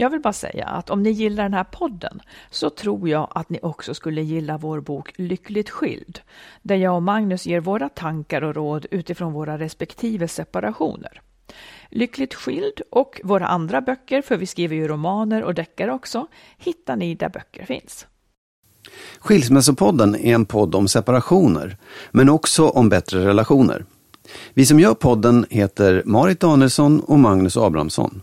Jag vill bara säga att om ni gillar den här podden så tror jag att ni också skulle gilla vår bok Lyckligt skild, där jag och Magnus ger våra tankar och råd utifrån våra respektive separationer. Lyckligt skild och våra andra böcker, för vi skriver ju romaner och deckare också, hittar ni där böcker finns. Skilsmässopodden är en podd om separationer, men också om bättre relationer. Vi som gör podden heter Marit Danielsson och Magnus Abrahamsson.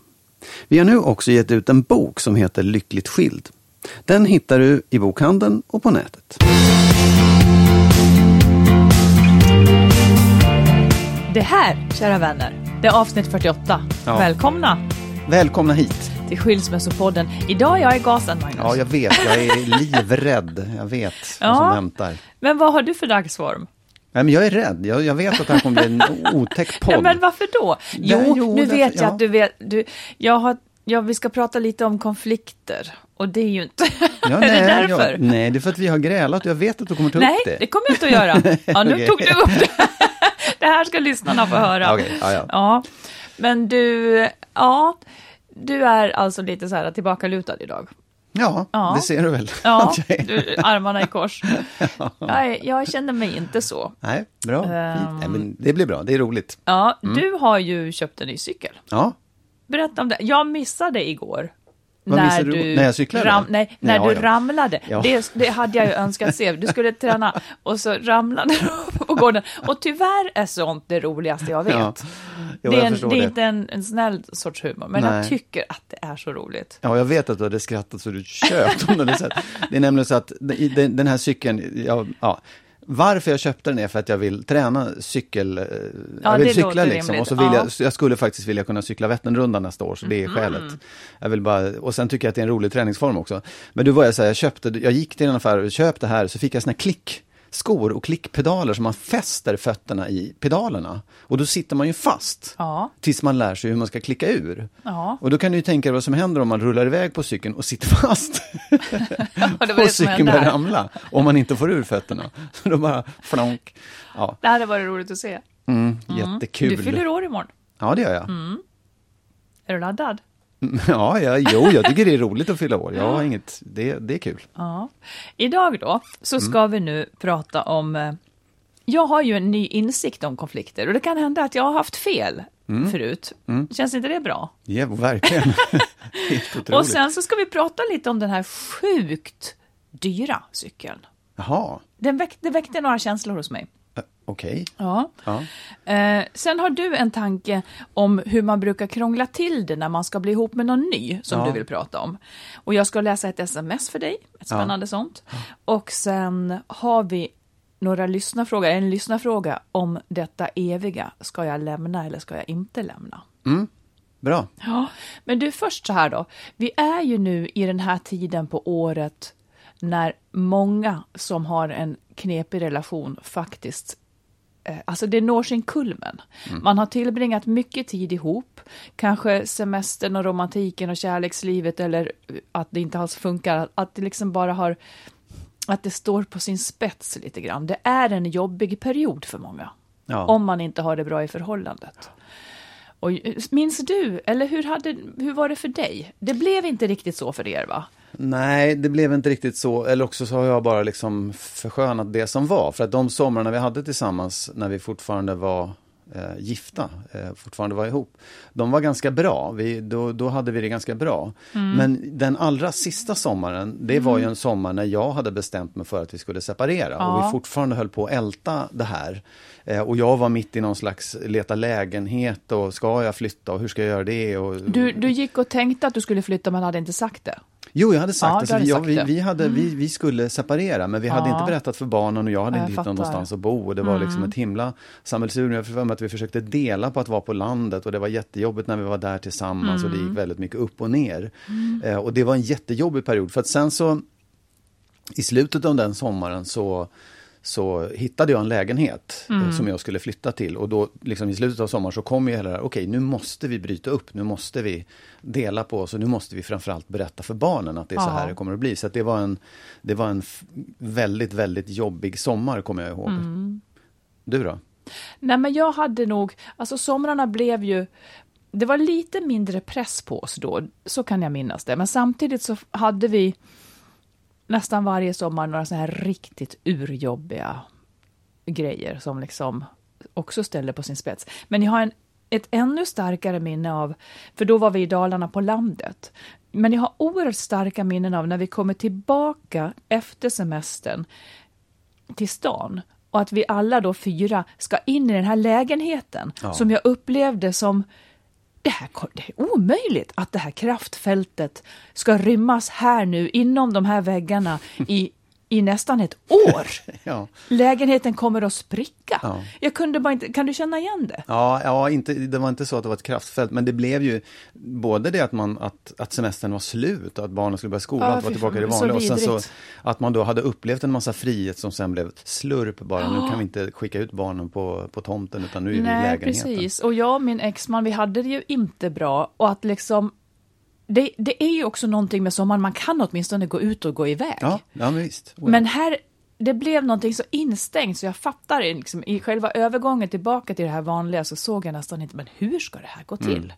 Vi har nu också gett ut en bok som heter Lyckligt skild. Den hittar du i bokhandeln och på nätet. Det här, kära vänner, det är avsnitt 48. Ja. Välkomna Välkomna hit! till Skilsmässopodden. Idag är jag i gasen, Magnus. Ja, jag vet, jag är livrädd. Jag vet vad Ja. som väntar. Men vad har du för dagsform? Nej, men jag är rädd. Jag, jag vet att det här kommer bli en otäck podd. Ja, men varför då? Jo, jo, nu därför- vet jag ja. att du vet. Du, jag har, ja, vi ska prata lite om konflikter. Och det är ju inte... Ja, är nej, det därför? Ja, nej, det är för att vi har grälat och jag vet att du kommer ta Nej, upp det. det kommer jag inte att göra. Ja, nu Okej. tog du upp det. Det här ska lyssnarna få höra. Ja, ja. ja. Men du, ja, du är alltså lite så här tillbakalutad idag. Ja, Ja. det ser du väl? Ja, du, armarna i kors. Jag, jag känner mig inte så. Nej, bra. Fint. Nej, men det blir bra, det är roligt. Ja, Mm. du har ju köpt en ny cykel. Ja, Berätta om det. Jag missade igår. Vad missade du? När jag cyklade? Ram, nej, när Ja, du ja. ramlade. Ja. Det, det hade jag ju önskat se. Du skulle träna och så ramlade du på gården. Och tyvärr är sånt det roligaste jag vet. Ja. Jo, det är, en, det är det. inte en, en snäll sorts humor, men Nej. jag tycker att det är så roligt. Ja, jag vet att du hade skrattat så du tjöt om du sett. Det är nämligen så att den, den här cykeln, ja, ja, varför jag köpte den är för att jag vill träna cykel, eh, jag vill cykla liksom. rimligt. Och så vill Ja. jag, så jag skulle faktiskt vilja kunna cykla Vätternrundan nästa år, så det är skälet. Jag vill bara, och sen tycker jag att det är en rolig träningsform också. Men du var jag säga, jag köpte, jag gick till en affär och köpte det här, så fick jag såna här klick skor och klickpedaler som man fäster fötterna i pedalerna. Och då sitter man ju fast. Ja. Tills man lär sig hur man ska klicka ur. Ja. Och då kan du ju tänka dig vad som händer om man rullar iväg på cykeln och sitter fast. och som cykeln börjar ramla. Om man inte får ur fötterna. Så då bara flonk. Ja, Det hade varit roligt att se. mm, jättekul. Du fyller år imorgon. Ja, det gör jag. Är du laddad? Ja, ja, jo, jag tycker det är roligt att fylla år. Jag har inget, det, det är kul. Ja. Idag då, så ska vi nu prata om... eh, Jag har ju en ny insikt om konflikter och det kan hända att jag har haft fel förut. Känns inte det bra? Ja, verkligen. Och sen så ska vi prata lite om den här sjukt dyra cykeln. Jaha, Den väck, det väckte några känslor hos mig. Okej. Ja. Ja. Eh, sen har du en tanke om hur man brukar krångla till det när man ska bli ihop med någon ny, som Ja. du vill prata om. Och jag ska läsa ett sms för dig, ett spännande sånt. Och sen har vi några lyssnarfrågor, en lyssnarfråga om detta eviga, ska jag lämna eller ska jag inte lämna? Bra. Ja, men du först så här då. Vi är ju nu i den här tiden på året när många som har en knepig relation faktiskt Alltså det når sin kulmen. Man har tillbringat mycket tid ihop, kanske semestern och romantiken och kärlekslivet eller att det inte alls funkar, att det liksom bara har att det står på sin spets lite grann. Det är en jobbig period för många. Ja. Om man inte har det bra i förhållandet. Och eh, minns du, eller hur, hade, hur var det för dig? Det blev inte riktigt så för er va? Nej, det blev inte riktigt så. Eller också så har jag bara liksom förskönat det som var. För att de somrarna vi hade tillsammans när vi fortfarande var eh, gifta, eh, fortfarande var ihop. De var ganska bra, vi, då, då hade vi det ganska bra. Men den allra sista sommaren, det var ju en sommar när jag hade bestämt mig för att vi skulle separera och vi fortfarande höll på att älta det här. Eh, och jag var mitt i någon slags leta lägenhet och ska jag flytta och hur ska jag göra det? Och, Du, du gick och tänkte att du skulle flytta men hade inte sagt det. Jo, jag hade sagt Ja, det. hade vi, vi, det. vi, hade, vi, vi skulle separera, men vi hade Ja. inte berättat för barnen och jag hade Ja, inte jag hittat fattar. någonstans att bo. Och det var liksom ett himla sammelsurium. Jag för mig att vi försökte dela på att vara på landet och det var jättejobbigt när vi var där tillsammans och det gick väldigt mycket upp och ner. Eh, och det var en jättejobbig period, för att sen så i slutet av den sommaren så så hittade jag en lägenhet eh, som jag skulle flytta till och då liksom i slutet av sommaren så kom ju hela det här, okej nu måste vi bryta upp, nu måste vi dela på oss och nu måste vi framförallt berätta för barnen att det är så Ja. här det kommer att bli. Så att det var en, det var en väldigt, väldigt jobbig sommar kommer jag ihåg. Du då? Nej, men jag hade nog, alltså somrarna blev ju, det var lite mindre press på oss då, så kan jag minnas det. Men samtidigt så hade vi nästan varje sommar några så här riktigt urjobbiga grejer som liksom också ställde på sin spets. Men jag har en, ett ännu starkare minne av, för då var vi i Dalarna på landet, men jag har oerhört starka minnen av när vi kommer tillbaka efter semestern till stan och att vi alla då fyra ska in i den här lägenheten Ja. som jag upplevde som det, här, det är omöjligt att det här kraftfältet ska rymmas här nu inom de här väggarna i, i nästan ett år. Ja, Lägenheten kommer att spricka. Ja. Jag kunde bara inte, kan du känna igen det? ja, ja inte, det var inte så att det var ett kraftfält, men det blev ju både det att, man, att, att semestern var slut och att barnen skulle börja skolan, Ja, att vara tillbaka i det vanliga. Och sen så att man då hade upplevt en massa frihet som sen blev slurp bara. Nu kan vi inte skicka ut barnen på, på tomten utan nu är vi i Nej, lägenheten. precis. Och jag och min exman, vi hade det ju inte bra. Och att liksom, det, det är ju också någonting med sommaren, man kan åtminstone gå ut och gå iväg. Ja, ja visst. Ja. Men här, det blev någonting så instängt så jag fattar liksom, i själva övergången tillbaka till det här vanliga så såg jag nästan inte, men hur ska det här gå Mm.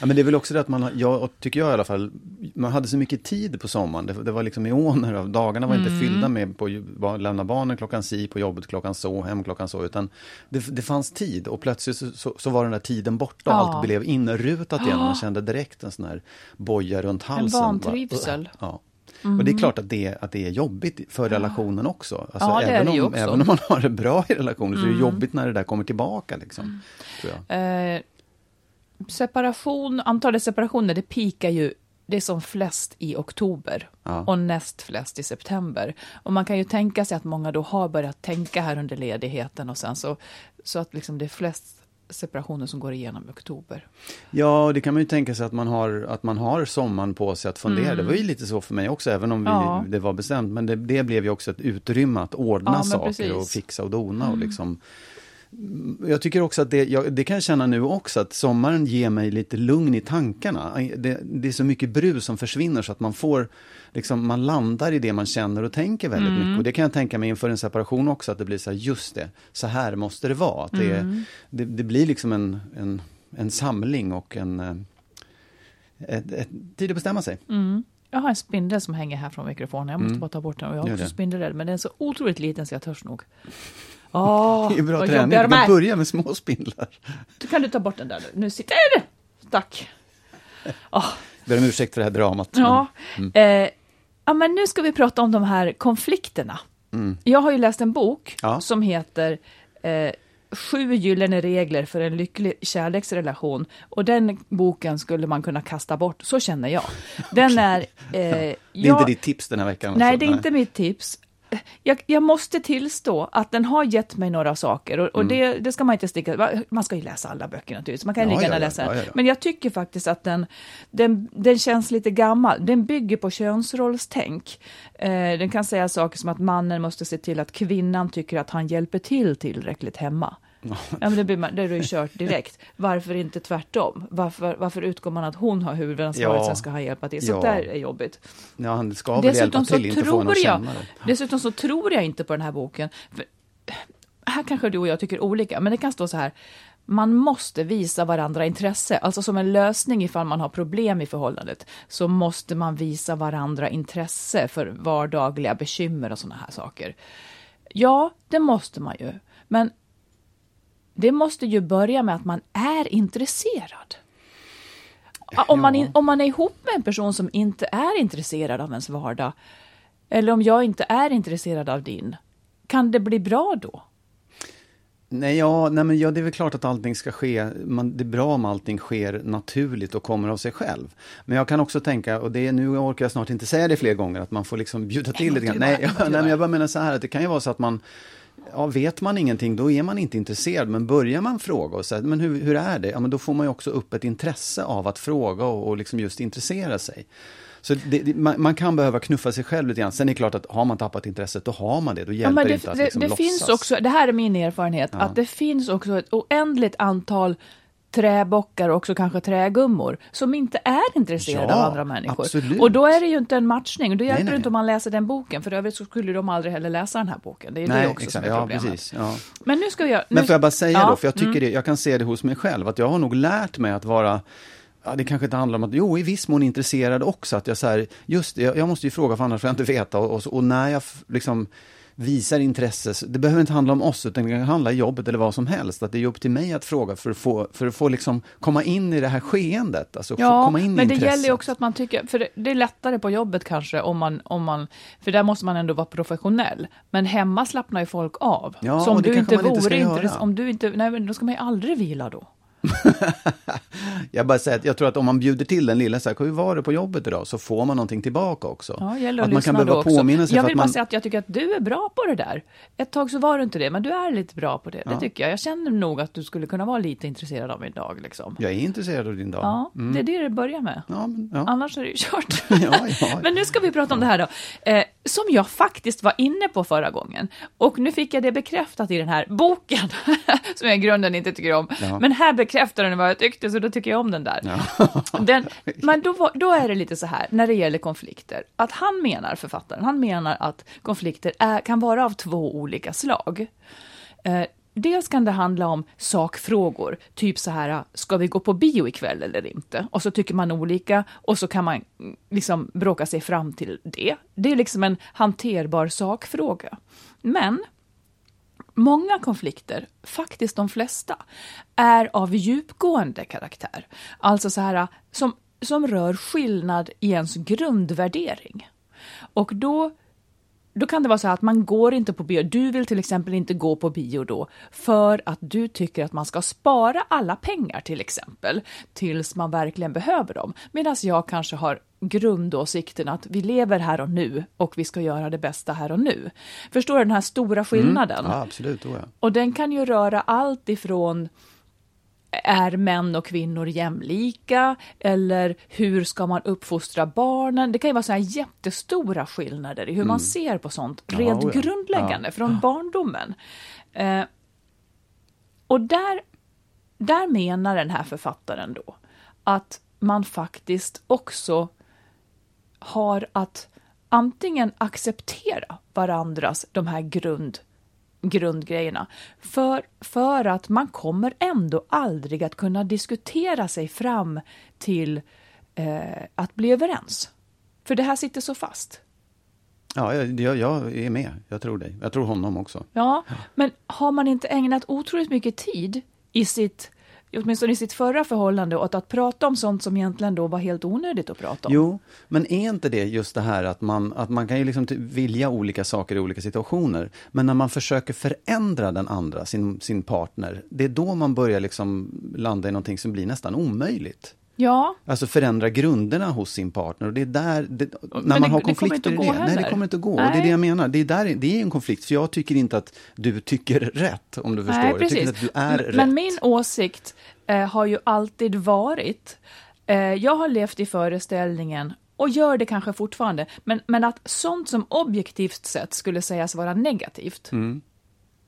Ja, men det är väl också det att man, jag tycker jag i alla fall, man hade så mycket tid på sommaren. Det, det var liksom ioner av dagarna var Mm. inte fyllda med på ba- lämna barnen klockan si, på jobbet klockan så, hem klockan så, utan det, det fanns tid och plötsligt så, så, så var den där tiden borta och Ja. allt blev inrutat igen. Man kände direkt en sån här boja runt halsen. vantrivsel. Bara, Ja. Och det är klart att det, att det är jobbigt för relationen också. Alltså, Ja, även, om, också. Mm. även om man har det bra i relationen så är det jobbigt när det där kommer tillbaka. Liksom, tror jag. Eh, separation, antalet separationer, det pikar ju, det är som flest i oktober Ja. och näst flest i september. Och man kan ju tänka sig att många då har börjat tänka här under ledigheten och sen så, så att liksom det är flest separationer som går igenom i oktober. Ja, och det kan man ju tänka sig att man har, att man har sommaren på sig att fundera. Det var ju lite så för mig också, även om vi, Mm. Ja. det var bestämt. Men det, det blev ju också ett utrymme att ordna Ja, saker precis. Mm. och fixa och dona. Och liksom, jag tycker också att det, jag, det kan jag känna nu också, att sommaren ger mig lite lugn i tankarna. Det, det är så mycket brus som försvinner så att man får, liksom, man landar i det man känner och tänker väldigt Mm. mycket. Och det kan jag tänka mig inför en separation också, att det blir så här, just det, så här måste det vara. Att det, Mm. det, det blir liksom en, en, en samling och en eh, ett, ett, tid att bestämma sig. Mm. Jag har en spindel som hänger här från mikrofonen. Jag måste Mm. bara ta bort den. Och jag är också spindelrädd, men den är så otroligt liten så jag törs nog. Åh, det är bra träning, du kan börja med små spindlar. Då kan du ta bort den där nu. Nu sitter den! Tack. Åh, Ber om ursäkt för det här dramat. ja. Mm. Eh, ja, men nu ska vi prata om de här konflikterna. Jag har ju läst en bok Mm. Ja. som heter eh, Sju gyllene regler för en lycklig kärleksrelation. Och den boken skulle man kunna kasta bort, så känner jag. Den är... Eh, Det är jag- inte ditt tips den här veckan? Nej, alltså. det är inte mitt tips. Jag, jag måste tillstå att den har gett mig några saker och, och det, det ska man inte sticka... Man ska ju läsa alla böcker naturligtvis, man kan Mm. Ja, lika gärna ja, läsa ja, ja. Men jag tycker faktiskt att den, den, den känns lite gammal. Den bygger på könsrollstänk. Eh, den kan säga saker som att mannen måste se till att kvinnan tycker att han hjälper till tillräckligt hemma. Ja, men det, blir man, det är ju kört direkt. Varför inte tvärtom? Varför, varför utgår man att hon har huvudansvaret, Ja. sen ska han hjälpa till? Sånt Ja. där är jobbigt. Ja, han ska väl hjälpa Dessutom så, till, inte få henne att känna det. dessutom så tror jag inte på den här boken. För, här kanske du och jag tycker olika, men det kan stå så här. Man måste visa varandra intresse, alltså som en lösning ifall man har problem i förhållandet, så måste man visa varandra intresse för vardagliga bekymmer och sådana här saker. Ja, det måste man ju, men det måste ju börja med att man är intresserad. Om, man, in, om man är ihop med en person som inte är intresserad av ens vardag, eller om jag inte är intresserad av din, kan det bli bra då? Nej, ja, nej men ja, det är väl klart att allting ska ske, man, det är bra om allting sker naturligt och kommer av sig själv. Men jag kan också tänka, och det är, nu orkar jag snart inte säga det fler gånger, att man får liksom bjuda till lite grann. Nej, ja, nej, men jag bara menar så här, att det kan ju vara så att man Ja, vet man ingenting, då är man inte intresserad. Men börjar man fråga och säga, men hur, hur är det? Ja, men då får man ju också upp ett intresse av att fråga och, och liksom just intressera sig. Så det, det, man, man, kan behöva knuffa sig själv lite grann. Sen är det klart att har man tappat intresset, då har man det. Då hjälper ja, det, inte att liksom det, det finns också, Det här är min erfarenhet, ja. att det finns också ett oändligt antal träbockar och också kanske trägummor som inte är intresserade ja, av andra människor. Absolut. Och då är det ju inte en matchning. Då hjälper nej, det inte om man läser den boken. För övrigt så skulle de aldrig heller läsa den här boken. Det är nej, det också exakt. som är problemet. Ja, ja. Men nu ska vi göra... Men får jag bara säga då, för jag tycker mm. det, jag kan se det hos mig själv, att jag har nog lärt mig att vara Ja, det kanske inte handlar om att, jo i viss mån intresserad också, att jag så här, just jag, jag måste ju fråga för annars får jag inte veta och, och, och när jag liksom visar intresse, det behöver inte handla om oss, utan det kan handla i jobbet eller vad som helst, att det är upp till mig att fråga för att få, för att få liksom komma in i det här skeendet. Alltså ja, komma in men det intresset. gäller ju också att man tycker, för det, det, är lättare på jobbet kanske, om man, om man, för där måste man ändå vara professionell. Men hemma slappnar ju folk av. Ja, så om du inte vore intresserad, om du inte, nej då ska man ju aldrig vila då. jag bara säger att jag tror att om man bjuder till den lilla, så här, hur var det på jobbet idag? Så får man någonting tillbaka också. Ja, gäller att, att man kan behöva påminna sig. Jag vill bara man... säga att jag tycker att du är bra på det där. Ett tag så var du inte det, men du är lite bra på det. Ja. Det tycker jag. Jag känner nog att du skulle kunna vara lite intresserad av min dag. Liksom. Jag är intresserad av din dag. Ja, mm. det är det det börjar med. Ja, men, ja. Annars är det ju kört. men nu ska vi prata om det här då. Eh, som jag faktiskt var inne på förra gången. Och nu fick jag det bekräftat i den här boken, som jag i grunden inte tycker om. Men här bekräftar den vad jag tyckte tyckte, så då tycker jag om den där. Ja. Den, men då, då är det lite så här, när det gäller konflikter, att han menar, författaren, han menar att konflikter är, kan vara av två olika slag. Eh, Dels kan det handla om sakfrågor, typ så här, ska vi gå på bio ikväll eller inte? Och så tycker man olika och så kan man mm, liksom bråka sig fram till det. Det är liksom en hanterbar sakfråga. Men Många konflikter, faktiskt de flesta, är av djupgående karaktär. Alltså så här, som, som rör skillnad i ens grundvärdering. Och då då kan det vara så att man går inte på bio. Du vill till exempel inte gå på bio då för att du tycker att man ska spara alla pengar till exempel tills man verkligen behöver dem. Medan jag kanske har grundåsikten att vi lever här och nu och vi ska göra det bästa här och nu. Förstår du den här stora skillnaden? Mm. Ja, absolut. Oh ja. Och den kan ju röra allt ifrån är män och kvinnor jämlika? Eller hur ska man uppfostra barnen? Det kan ju vara så här jättestora skillnader i hur mm. man ser på sånt, rent ja, grundläggande, ja. från barndomen. Eh, och där, där menar den här författaren då att man faktiskt också har att antingen acceptera varandras, de här grund grundgrejerna. För, för att man kommer ändå aldrig att kunna diskutera sig fram till eh, att bli överens. För det här sitter så fast. Ja, jag, jag, är med. Jag tror dig. Jag tror honom också. Ja, men har man inte ägnat otroligt mycket tid i sitt åtminstone i sitt förra förhållande, åt att prata om sånt som egentligen då var helt onödigt att prata om. Jo, men är inte det just det här att man, att man kan ju liksom vilja olika saker i olika situationer, men när man försöker förändra den andra, sin, sin partner, det är då man börjar liksom landa i någonting som blir nästan omöjligt. Ja. Alltså förändra grunderna hos sin partner. Och det är där, det, när man det, har konflikter i det. Heller. Nej, det kommer inte att gå. Nej. Och det är det jag menar. Det är, där, det är en konflikt, för jag tycker inte att du tycker rätt, om du förstår. Nej, jag tycker att du är men, rätt. Men min åsikt eh, har ju alltid varit, eh, jag har levt i föreställningen och gör det kanske fortfarande, men, men att sånt som objektivt sett skulle sägas vara negativt, mm.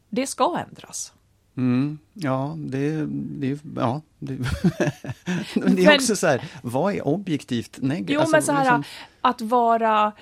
det ska ändras. Mm, ja, det, det, ja, det, det är men, också så här, vad är objektivt negativt? Jo, alltså, men så här, liksom... att vara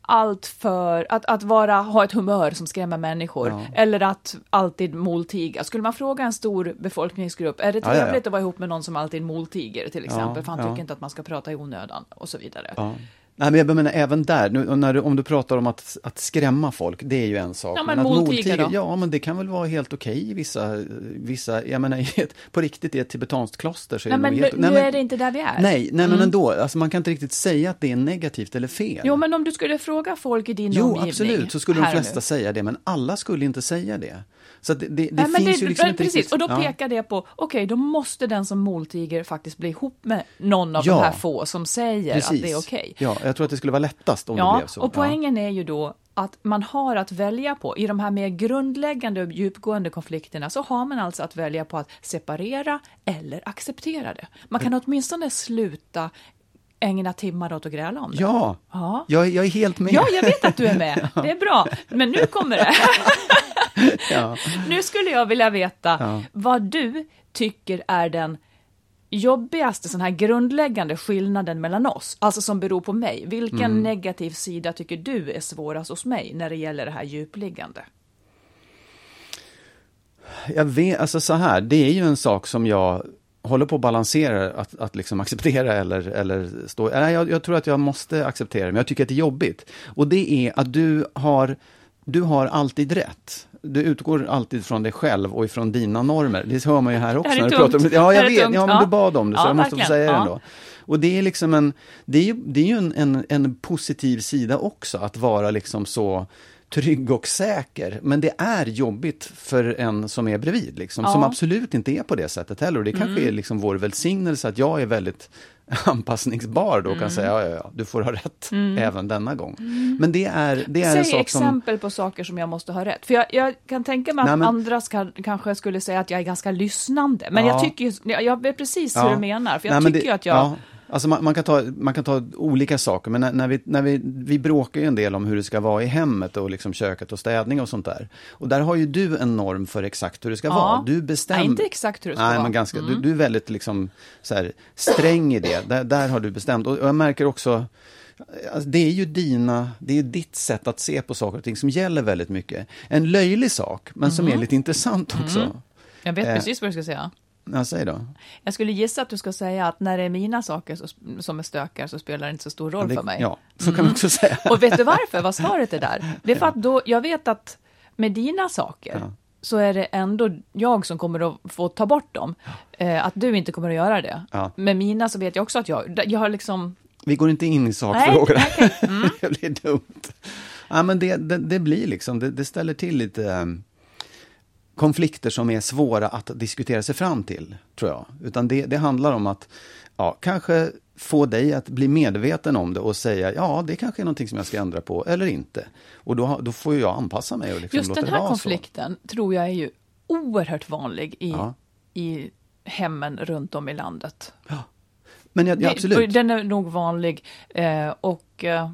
allt för att, att vara, ha ett humör som skrämmer människor, ja. eller att alltid moltiga. Skulle man fråga en stor befolkningsgrupp, är det trevligt ja, ja, att vara ihop med någon som alltid moltiger till exempel, för han tycker inte att man ska prata i onödan och så vidare. Nej, men jag menar även där, nu, när du, om du pratar om att, att skrämma folk, det är ju en sak. Ja, men att moltiger då? Ja, men det kan väl vara helt okej i vissa, vissa, jag menar ett, på riktigt i ett tibetanskt kloster så är Nej, det men nog nu, helt, nu men- är det inte där vi är. Nej, nej men ändå, alltså man kan inte riktigt säga att det är negativt eller fel. Jo, men om du skulle fråga folk i din Jo, omgivning. absolut, så skulle de flesta nu. säga det, men alla skulle inte säga det. Så det, det, det Nej, men finns det, ju liksom men precis, riktigt... och då ja. pekar det på, okej, då måste den som moltiger faktiskt bli ihop med någon av Ja. de här få som säger att det är okej. Ja, jag tror att det skulle vara lättast om det Ja, blev så. och poängen är ju då att man har att välja på, i de här mer grundläggande och djupgående konflikterna, så har man alltså att välja på att separera eller acceptera det. Man kan åtminstone sluta ägna timmar åt att gräla om det. Ja, Ja. Jag, jag är helt med. Ja, jag vet att du är med. Det är bra. Men nu kommer det. Ja. Nu skulle jag vilja veta Ja. vad du tycker är den jobbigaste, sån här grundläggande skillnaden mellan oss, alltså som beror på mig. Vilken Mm. negativ sida tycker du är svårast hos mig när det gäller det här djupliggande? Jag vet, alltså så här, det är ju en sak som jag håller på att balansera, att, att liksom acceptera eller, eller stå... Nej, jag, jag tror att jag måste acceptera det, men jag tycker att det är jobbigt. Och det är att du har, du har alltid rätt. Du utgår alltid från dig själv och ifrån dina normer. Det hör man ju här också. Det är när du pratar om det. Ja, Det jag vet. tungt. Ja, men du bad om det, så Ja, jag måste få verkligen. säga det ändå. Och det är liksom en, det är, ju- det är ju en, en, en positiv sida också, att vara liksom så trygg och säker. Men det är jobbigt för en som är bredvid, liksom, som Ja. Mm. absolut inte är på det sättet heller. Och det kanske är liksom vår välsignelse att jag är väldigt anpassningsbar då Mm. kan säga, ja, ja, ja, du får ha rätt även denna gång. Men det är, det är en Säg sak som... exempel på saker som jag måste ha rätt. För jag, jag kan tänka mig att Nej, men- andra ska, kanske skulle säga att jag är ganska lyssnande. Men Ja. jag tycker jag jag vet precis hur du menar. För jag Nej, tycker det- att jag... Alltså man, man, kan ta, man kan ta olika saker, men när, när, vi, när vi, vi bråkar ju en del om hur det ska vara i hemmet och liksom köket och städning och sånt där. Och där har ju du en norm för exakt hur det ska Ja. vara. Du bestämmer. Nej, inte exakt hur det ska Nej, vara. Mm. men ganska, du, du är väldigt liksom, så här, sträng i det. Där, där har du bestämt. Och jag märker också, Alltså, det är ju dina, det är ditt sätt att se på saker och ting som gäller väldigt mycket. En löjlig sak, men som Mm. är lite intressant också. Jag vet Eh. precis vad du ska säga. Ja, säg då. Jag skulle gissa att du ska säga att när det är mina saker så, som är stökar så spelar det inte så stor roll Det- för mig. Mm. Ja, så kan man också säga. Och vet du varför? Vad svaret är där? Det är för att då, jag vet att med dina saker Ja. så är det ändå jag som kommer att få ta bort dem. Eh, att du inte kommer att göra det. Ja. Med mina så vet jag också att jag, jag har liksom, Vi går inte in i sakfrågor. Nej, okej. Mm. det blir dumt. Ja, men det, det, det blir liksom, det, det ställer till lite um, konflikter som är svåra att diskutera sig fram till, tror jag. Utan det, det handlar om att ja, kanske få dig att bli medveten om det och säga ja, det kanske är någonting som jag ska ändra på eller inte. Och då, då får jag anpassa mig och liksom just den här konflikten tror jag är ju oerhört vanlig i, Ja. i hemmen runt om i landet. så. Men jag, ja, absolut. Den är nog vanlig. Eh, och eh,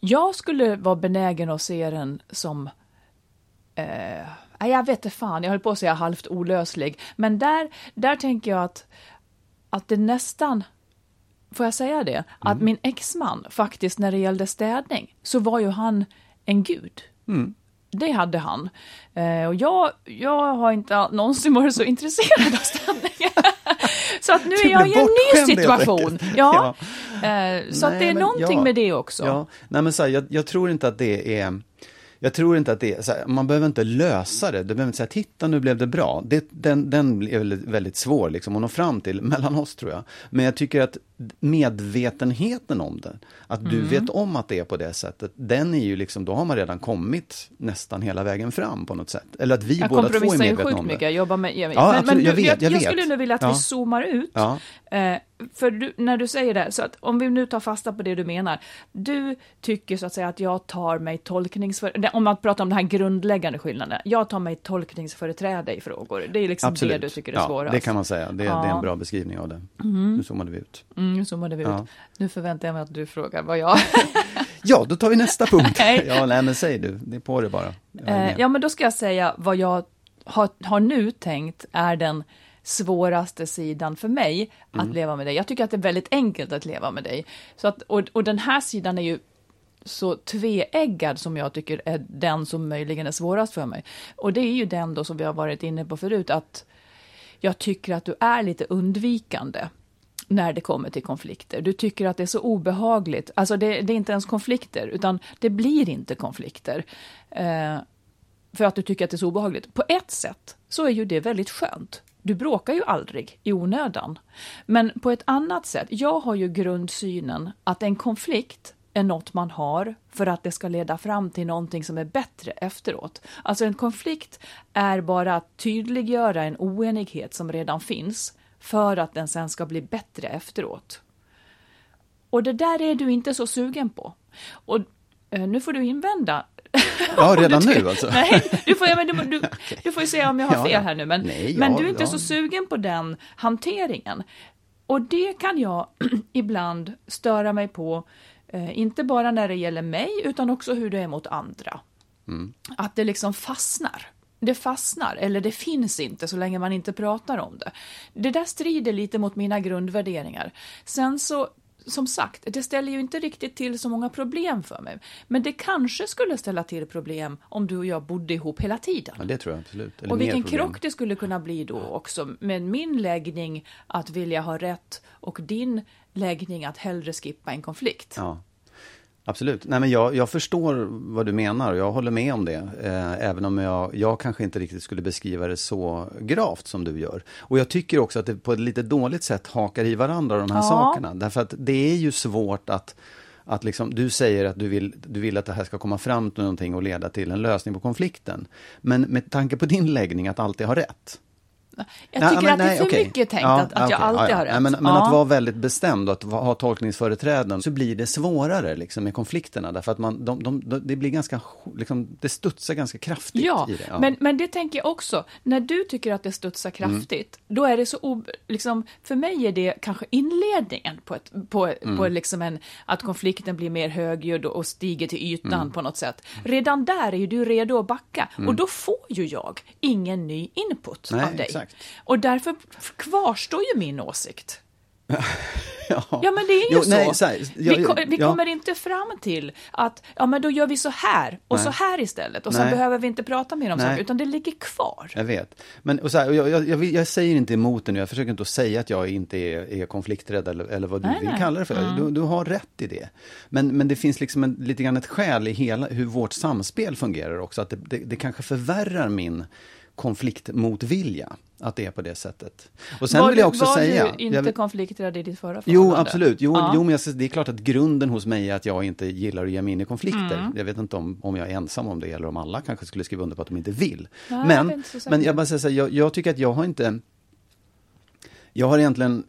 jag skulle vara benägen att se den som eh, nej, jag vet inte fan, jag höll på att säga halvt olöslig. Men där, där tänker jag att, att det nästan, får jag säga det, att Mm. min exman faktiskt när det gällde städning så var ju han en gud. Mm. Det hade han. Eh, och jag, jag har inte någonsin varit så intresserad av städning. så att nu är jag i en ny situation. enkelt. Ja. Eh, så att Nej, det är någonting ja. med det också. Ja, nej men så här, jag, jag tror inte att det är jag tror inte att det är, här, man behöver inte lösa det, du behöver inte säga titta nu blev det bra. Det, den, den är väldigt, väldigt svår liksom att nå fram till mellan oss tror jag. Men jag tycker att medvetenheten om det, att du Mm. vet om att det är på det sättet, den är ju liksom, då har man redan kommit nästan hela vägen fram på något sätt. Eller att vi Jag båda två är kompromissar ju medvetna om det. jag jobbar med... Jag, Ja, absolut, jag vet, jag, jag jag vet. skulle nu vilja att Ja. vi zoomar ut. Ja. Eh, för du, när du säger det, så att om vi nu tar fasta på det du menar. Du tycker så att säga att jag tar mig tolkningsför... Om man pratar om den här grundläggande skillnaden. Jag tar mig tolkningsföreträde i frågor. Det är liksom Absolut. det du tycker är ja, svårast. det kan man säga. Det, det är Ja. en bra beskrivning av det. Nu zoomade vi ut. Mm, nu zoomade vi ut. Ja. Nu förväntar jag mig att du frågar vad jag... Ja, då tar vi nästa punkt. Nej. Ja, nej men säg du, det är på det bara. Eh, ja, men då ska jag säga vad jag har, har nu tänkt är den svåraste sidan för mig att Mm. leva med dig. Jag tycker att det är väldigt enkelt att leva med dig. Så att, och, och den här sidan är ju så tveeggad som jag tycker är den som möjligen är svårast för mig. Och det är ju den då som vi har varit inne på förut, att jag tycker att du är lite undvikande. när det kommer till konflikter. Du tycker att det är så obehagligt. Alltså det, det är inte ens konflikter, utan det blir inte konflikter. Eh, för att du tycker att det är så obehagligt. På ett sätt så är ju det väldigt skönt. Du bråkar ju aldrig i onödan. Men på ett annat sätt, jag har ju grundsynen att en konflikt är något man har för att det ska leda fram till någonting som är bättre efteråt. Alltså en konflikt är bara att tydliggöra en oenighet som redan finns för att den sen ska bli bättre efteråt. Och det där är du inte så sugen på. Och eh, nu får du invända. Ja, redan nu alltså? Nej, du får, ja, men du, du, du får ju säga om jag har Ja, fel här nu. Men, nej, men ja, du är inte så sugen på den hanteringen. Och det kan jag ibland störa mig på, eh, inte bara när det gäller mig, utan också hur det är mot andra. Mm. Att det liksom fastnar. Det fastnar, eller det finns inte så länge man inte pratar om det. Det där strider lite mot mina grundvärderingar. Sen så, som sagt, det ställer ju inte riktigt till så många problem för mig. Men det kanske skulle ställa till problem om du och jag bodde ihop hela tiden. Ja, det tror jag absolut. Eller Och vilken krock det skulle kunna bli då också med min läggning att vilja ha rätt och din läggning att hellre skippa en konflikt. Ja. Absolut. Nej, men jag, jag förstår vad du menar och jag håller med om det. Eh, även om jag, jag kanske inte riktigt skulle beskriva det så gravt som du gör. Och jag tycker också att det på ett lite dåligt sätt hakar i varandra de här Ja. sakerna. Därför att det är ju svårt att att liksom, du säger att du vill, du vill att det här ska komma fram till någonting och leda till en lösning på konflikten. Men med tanke på din läggning att alltid ha rätt. Jag Nej, tycker men att det är nej, för okej. mycket tänkt Ja, att, att jag okej, alltid ja, har rätt. Nej, men men Ja. att vara väldigt bestämd och att ha tolkningsföreträden så blir det svårare liksom, med konflikterna. Därför att man, de, de, de, det blir ganska, liksom, det studsar ganska kraftigt Ja, i det. Men, men det tänker jag också. När du tycker att det studsar kraftigt, då är det så ob- liksom, För mig är det kanske inledningen på, ett, på, på liksom en, att konflikten blir mer högljudd och stiger till ytan på något sätt. Redan där är ju du redo att backa och då får ju jag ingen ny input Nej, av dig. exakt. Och därför kvarstår ju min åsikt. ja. Ja, men det är ju Jo, så. nej, så här, jag- vi ko- vi ja. kommer inte fram till att ja, men då gör vi så här och Nej. så här istället och sen behöver vi inte prata mer om Nej. saker, utan det ligger kvar. Jag vet. Men och så här, och jag, jag, jag, jag säger inte emot det nu, jag försöker inte att säga att jag inte är, är konflikträdd eller, eller vad du Nej, vill kalla det för. Du, du har rätt i det. Men, men det finns liksom en, lite grann ett skäl i hela hur vårt samspel fungerar också. Att det, det, det kanske förvärrar min konfliktmotvilja, att det är på det sättet. Och sen var vill jag också var säga... du inte jag vill- konflikträdd i ditt förra Jo, förhållande? absolut. Jo, Ja. jo men jag, det är klart att grunden hos mig är att jag inte gillar att ge mig in i konflikter. Mm. Jag vet inte om, om jag är ensam om det eller om alla kanske skulle skriva under på att de inte vill. Nej, jag men, är inte men jag bara säger så här, jag, jag tycker att jag har inte... Jag har egentligen...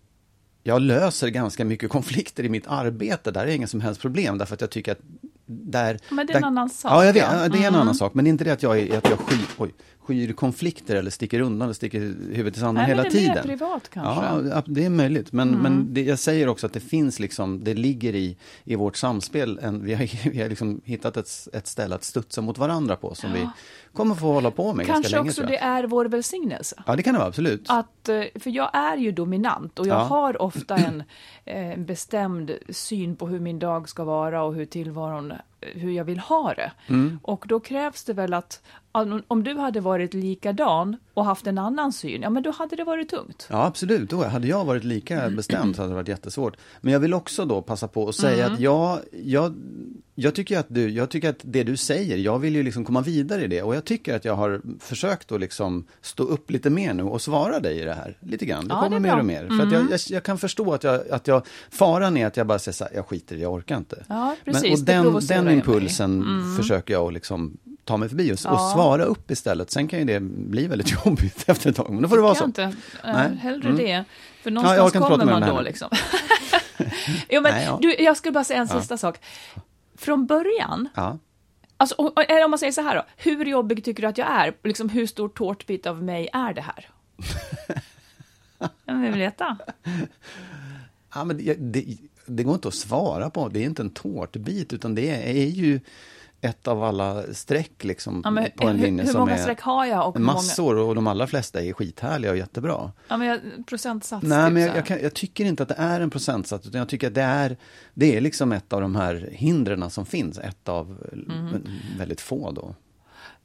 Jag löser ganska mycket konflikter i mitt arbete, där är inga som helst problem, därför att jag tycker att där... Men det är en där, annan sak, Ja, jag vet, det är en Mm. annan sak, men det är inte det att jag, är, att jag skyr, oj, skyr konflikter eller sticker undan och sticker huvudet i sanden Nej, hela det är mer tiden. privat kanske. Ja, ja, det är möjligt. Men, men det, jag säger också att det finns liksom, det ligger i, i vårt samspel, en, vi har, vi har liksom hittat ett, ett ställe att studsa mot varandra på som vi kommer få hålla på med ganska Kanske länge. också tror det är vår välsignelse. Ja, det kan det vara, absolut. Att, eh, för jag är ju dominant och jag Ja. har ofta en eh, bestämd syn på hur min dag ska vara och hur tillvaron, hur jag vill ha det. Mm. Och då krävs det väl att om du hade varit likadan och haft en annan syn, ja men då hade det varit tungt. Ja, absolut. Då hade jag varit lika bestämd så hade det varit jättesvårt. Men jag vill också då passa på att säga att jag, jag, jag, tycker att du, jag tycker att det du säger, jag vill ju liksom komma vidare i det. Och jag tycker att jag har försökt att liksom stå upp lite mer nu och svara dig i det här. Lite grann. Det Ja, det kommer är mer och mer. För att jag, jag, jag kan förstå att jag, att jag, faran är att jag bara säger så här, jag skiter i det, jag orkar inte. Ja, Men, precis. och Det den, den impulsen försöker jag att liksom ta mig förbi och, och Ja. svara upp istället. Sen kan ju det bli väldigt jobbigt efter ett tag, men då får det vara så. Inte. Eh, Nej. Hellre Mm. det. För någonstans prata kommer mer om man det då liksom. jo, men Nej, ja. du, jag skulle bara säga en sista sak. Från början, Ja. alltså, om man säger så här då, hur jobbig tycker du att jag är? Liksom, hur stor tårtbit av mig är det här? jag vill veta. Ja, men det, det, det går inte att svara på. Det är inte en tårtbit, utan det är ju ett av alla streck liksom, Ja, på en hur, linje hur som många är streck har jag? Och hur många, massor och de allra flesta är skithärliga och jättebra. ja, men jag, procentsats. Nej, typ men jag, jag, kan, jag tycker inte att det är en procentsats, utan jag tycker att det är, det är liksom ett av de här hindren som finns, ett av Mhm. väldigt få då.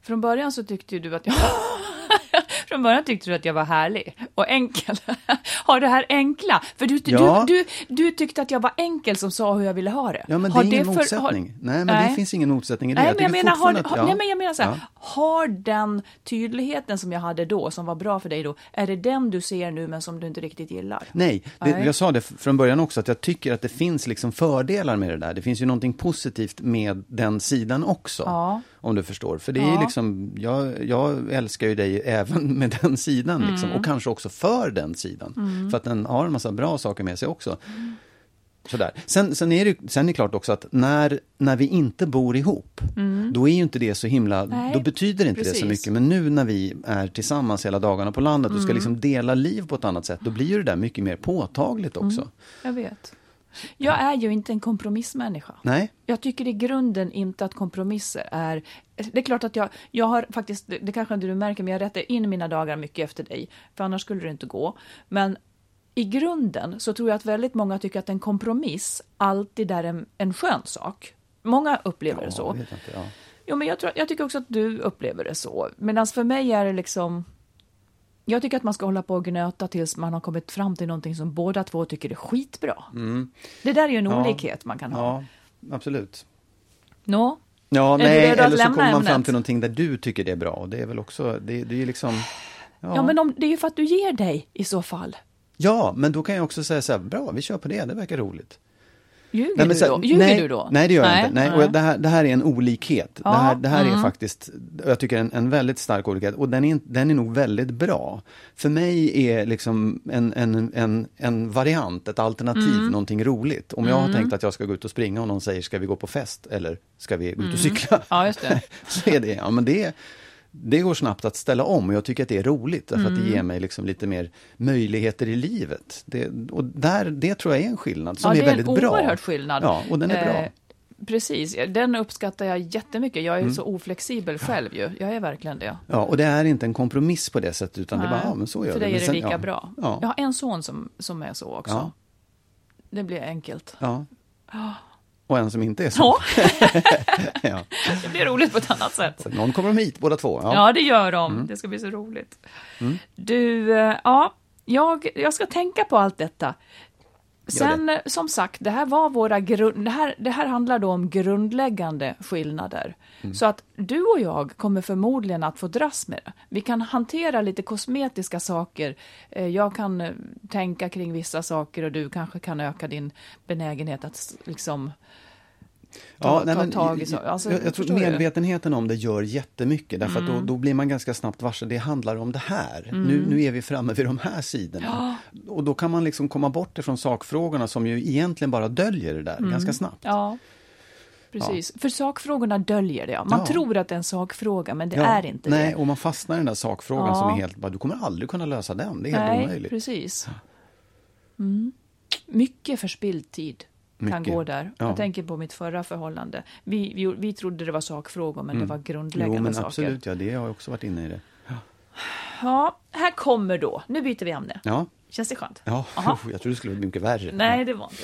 Från början så tyckte ju du att jag... Från början tyckte du att jag var härlig och enkel. Har det här enkla? För du, Ja. du, du, du tyckte att jag var enkel som sa hur jag ville ha det. Ja, men det Har är ingen för- motsättning. har- Nej, men det finns ingen motsättning i det. Nej, men jag menar, har, att- ja. nej, men jag menar så här, Ja. har den tydligheten som jag hade då, som var bra för dig då, är det den du ser nu men som du inte riktigt gillar? Nej, det, Nej. jag sa det från början också, att jag tycker att det finns liksom fördelar med det där. Det finns ju någonting positivt med den sidan också. Ja. Om du förstår. För det är Ja. liksom, jag, jag älskar ju dig även med den sidan. Liksom, Mm. och kanske också för den sidan. För att den har en massa bra saker med sig också. Sådär. Sen, sen, är det, sen är det klart också att när, när vi inte bor ihop, då är ju inte det så himla, Mm. Nej, då betyder inte det precis. så mycket. Men nu när vi är tillsammans hela dagarna på landet och Mm. ska liksom dela liv på ett annat sätt, då blir ju det där mycket mer påtagligt också. Jag vet. Jag är ju inte en kompromissmänniska. Nej, Jag tycker i grunden inte att kompromisser är... Det är klart att jag, jag har faktiskt, det kanske inte du märker, men jag rättar in mina dagar mycket efter dig, för annars skulle det inte gå. Men i grunden så tror jag att väldigt många tycker att en kompromiss alltid är en, en skön sak. Många upplever det så. jag vet inte, ja. Jo, men jag, tror, jag tycker också att du upplever det så. Medan för mig är det liksom... Jag tycker att man ska hålla på och gnöta tills man har kommit fram till någonting som båda två tycker är skitbra. Det där är ju en Ja. olikhet man kan ha. ja, absolut. Nå? Ja, Är nej, eller så kommer man fram till någonting där du tycker det är bra. Och det är väl också, det, det är ju liksom... Ja. Ja, men om, det är ju för att du ger dig i så fall. ja, men då kan jag också säga så här, bra, vi kör på det, det verkar roligt. Ljuger Nej, men du då? Ljuger nej, du då? Nej, det gör jag inte. Nej, och det, här, det här är en olikhet. Ja, det här, det här är mm. faktiskt, jag tycker en, en väldigt stark olikhet och den är, den är nog väldigt bra. För mig är liksom en, en, en, en variant, ett alternativ, Mm. någonting roligt. Om jag har tänkt att jag ska gå ut och springa och någon säger, ska vi gå på fest eller ska vi gå ut och cykla? Mm. Ja, just det. så är det, ja men det, det går snabbt att ställa om och jag tycker att det är roligt därför att Mm. det ger mig liksom lite mer möjligheter i livet. Det, och där, det tror jag är en skillnad som ja, är det är väldigt en bra. oerhörd skillnad. Ja, och den är bra. Eh, Precis, den uppskattar jag jättemycket. Jag är Mm. så oflexibel själv ju. Jag är verkligen det. Ja, och det är inte en kompromiss på det sättet utan det är bara, Nej, ja men så gör För dig är det sen- lika ja, bra. Ja, Jag har en son som, som är så också. Ja. Det blir enkelt. ja. Och en som inte är så. Ja, det blir roligt på ett annat sätt. Så någon kommer de hit, båda två. Ja. Ja, det gör de. Mm. Det ska bli så roligt. Du, eh, ja, jag, jag ska tänka på allt detta. Sen, eh, som sagt, det här var våra grund, det här, det här handlar då om grundläggande skillnader. Mm. Så att du och jag kommer förmodligen att få dras med det. Vi kan hantera lite kosmetiska saker. Eh, Jag kan eh, tänka kring vissa saker och du kanske kan öka din benägenhet att liksom ta, nej, men. Alltså, jag, jag tror medvetenheten om det gör jättemycket, därför Mm. att då, då blir man ganska snabbt varse, det handlar om det här. Nu, nu är vi framme vid de här sidorna. Och då kan man liksom komma bort ifrån sakfrågorna som ju egentligen bara döljer det där Mm. ganska snabbt. Ja, precis. För sakfrågorna döljer det. ja. Man Ja. tror att det är en sakfråga, men det Ja, är inte nej, det. och man fastnar i den där sakfrågan Ja. som är helt, du kommer aldrig kunna lösa den, det är helt Nej, omöjligt. precis. Mm. Mycket förspilld tid kan Mycket. gå där. Ja. Jag tänker på mitt förra förhållande. Vi, vi, vi trodde det var sakfrågor, men det var grundläggande Mm. Jo, men saker. absolut, ja, det har jag också varit inne i det. Ja, här kommer då. Nu byter vi ämne. Ja, Känns det skönt? ja. Aha. jag tror det skulle bli mycket värre. Nej, det var inte.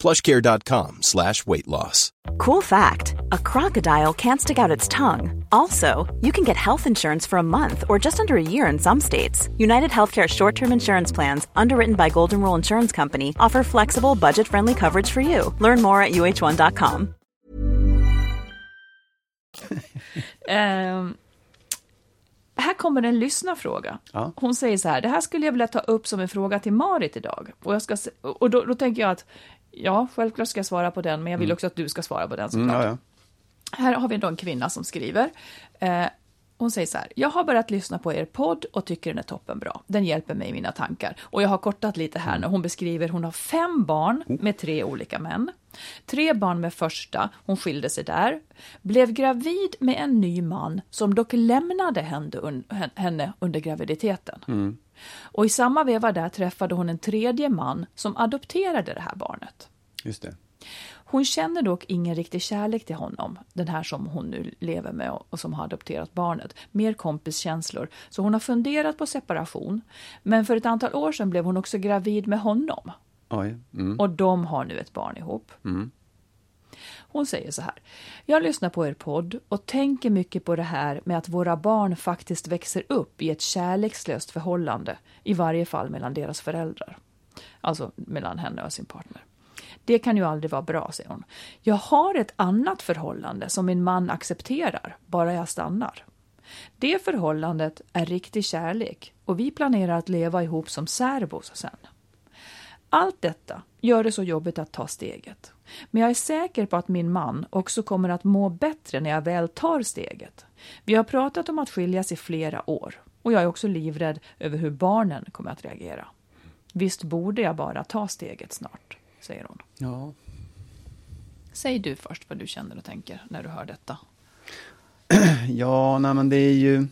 plushcare.com slash weight loss. Cool fact a crocodile can't stick out its tongue. Also, you can get health insurance for a month or just under a year in some states. United Healthcare short term insurance plans, underwritten by Golden Rule Insurance Company, offer flexible, budget friendly coverage for you. Learn more at uh1.com. Ehm, här kommer en lyssnarfråga. Ja. Hon säger så här, det här skulle jag vilja ta upp som en fråga till Marit idag. Och, jag ska, och då, då tänker jag att, ja, självklart ska jag svara på den, men jag vill också att du ska svara på den såklart. Mm, ja, ja. Här har vi då en kvinna som skriver. Eh, hon säger så här, jag har börjat lyssna på er podd och tycker den är toppenbra. Den hjälper mig i mina tankar. Och jag har kortat lite här när hon beskriver, hon har fem barn med tre olika män. Tre barn med första, hon skilde sig där. Blev gravid med en ny man som dock lämnade henne, un- henne under graviditeten. Och i samma veva där träffade hon en tredje man som adopterade det här barnet. Just det. Hon känner dock ingen riktig kärlek till honom, den här som hon nu lever med och som har adopterat barnet. Mer kompiskänslor. Så hon har funderat på separation. Men för ett antal år sedan blev hon också gravid med honom. Mm. Och de har nu ett barn ihop. Hon säger så här. Jag lyssnar på er podd och tänker mycket på det här med att våra barn faktiskt växer upp i ett kärlekslöst förhållande. I varje fall mellan deras föräldrar. Alltså mellan henne och sin partner. Det kan ju aldrig vara bra, säger hon. Jag har ett annat förhållande som min man accepterar, bara jag stannar. Det förhållandet är riktig kärlek och vi planerar att leva ihop som särbos sen. Allt detta gör det så jobbigt att ta steget. Men jag är säker på att min man också kommer att må bättre när jag väl tar steget. Vi har pratat om att skiljas i flera år och jag är också livrädd över hur barnen kommer att reagera. Visst borde jag bara ta steget snart, säger hon. Ja. Säg du först vad du känner och tänker när du hör detta. Ja, nej men det är ju...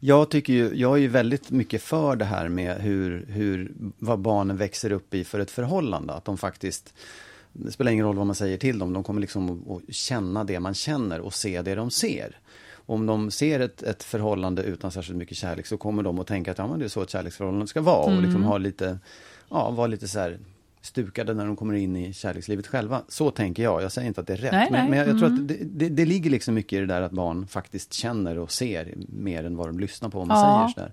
Jag tycker ju, jag är ju väldigt mycket för det här med hur, hur, vad barnen växer upp i för ett förhållande. Att de faktiskt, det spelar ingen roll vad man säger till dem, de kommer liksom att, känna det man känner och se det de ser. Om de ser ett, ett förhållande utan särskilt mycket kärlek så kommer de att tänka att ja, men det är så ett kärleksförhållande ska vara. Och liksom ha lite, ja, vara lite så här stukade när de kommer in i kärlekslivet själva. Så tänker jag, jag säger inte att det är rätt. Nej, men, nej. men jag, jag tror att det, det, det ligger liksom mycket i det där att barn faktiskt känner och ser mer än vad de lyssnar på vad man Ja. säger.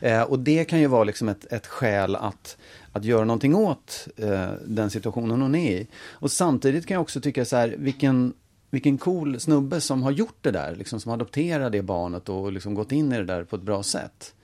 Sådär. Eh, och det kan ju vara liksom ett, ett skäl att, att göra någonting åt eh, den situationen hon är i. Och samtidigt kan jag också tycka så här, vilken vilken cool snubbe som har gjort det där, liksom, som adopterar det barnet och liksom gått in i det där på ett bra sätt.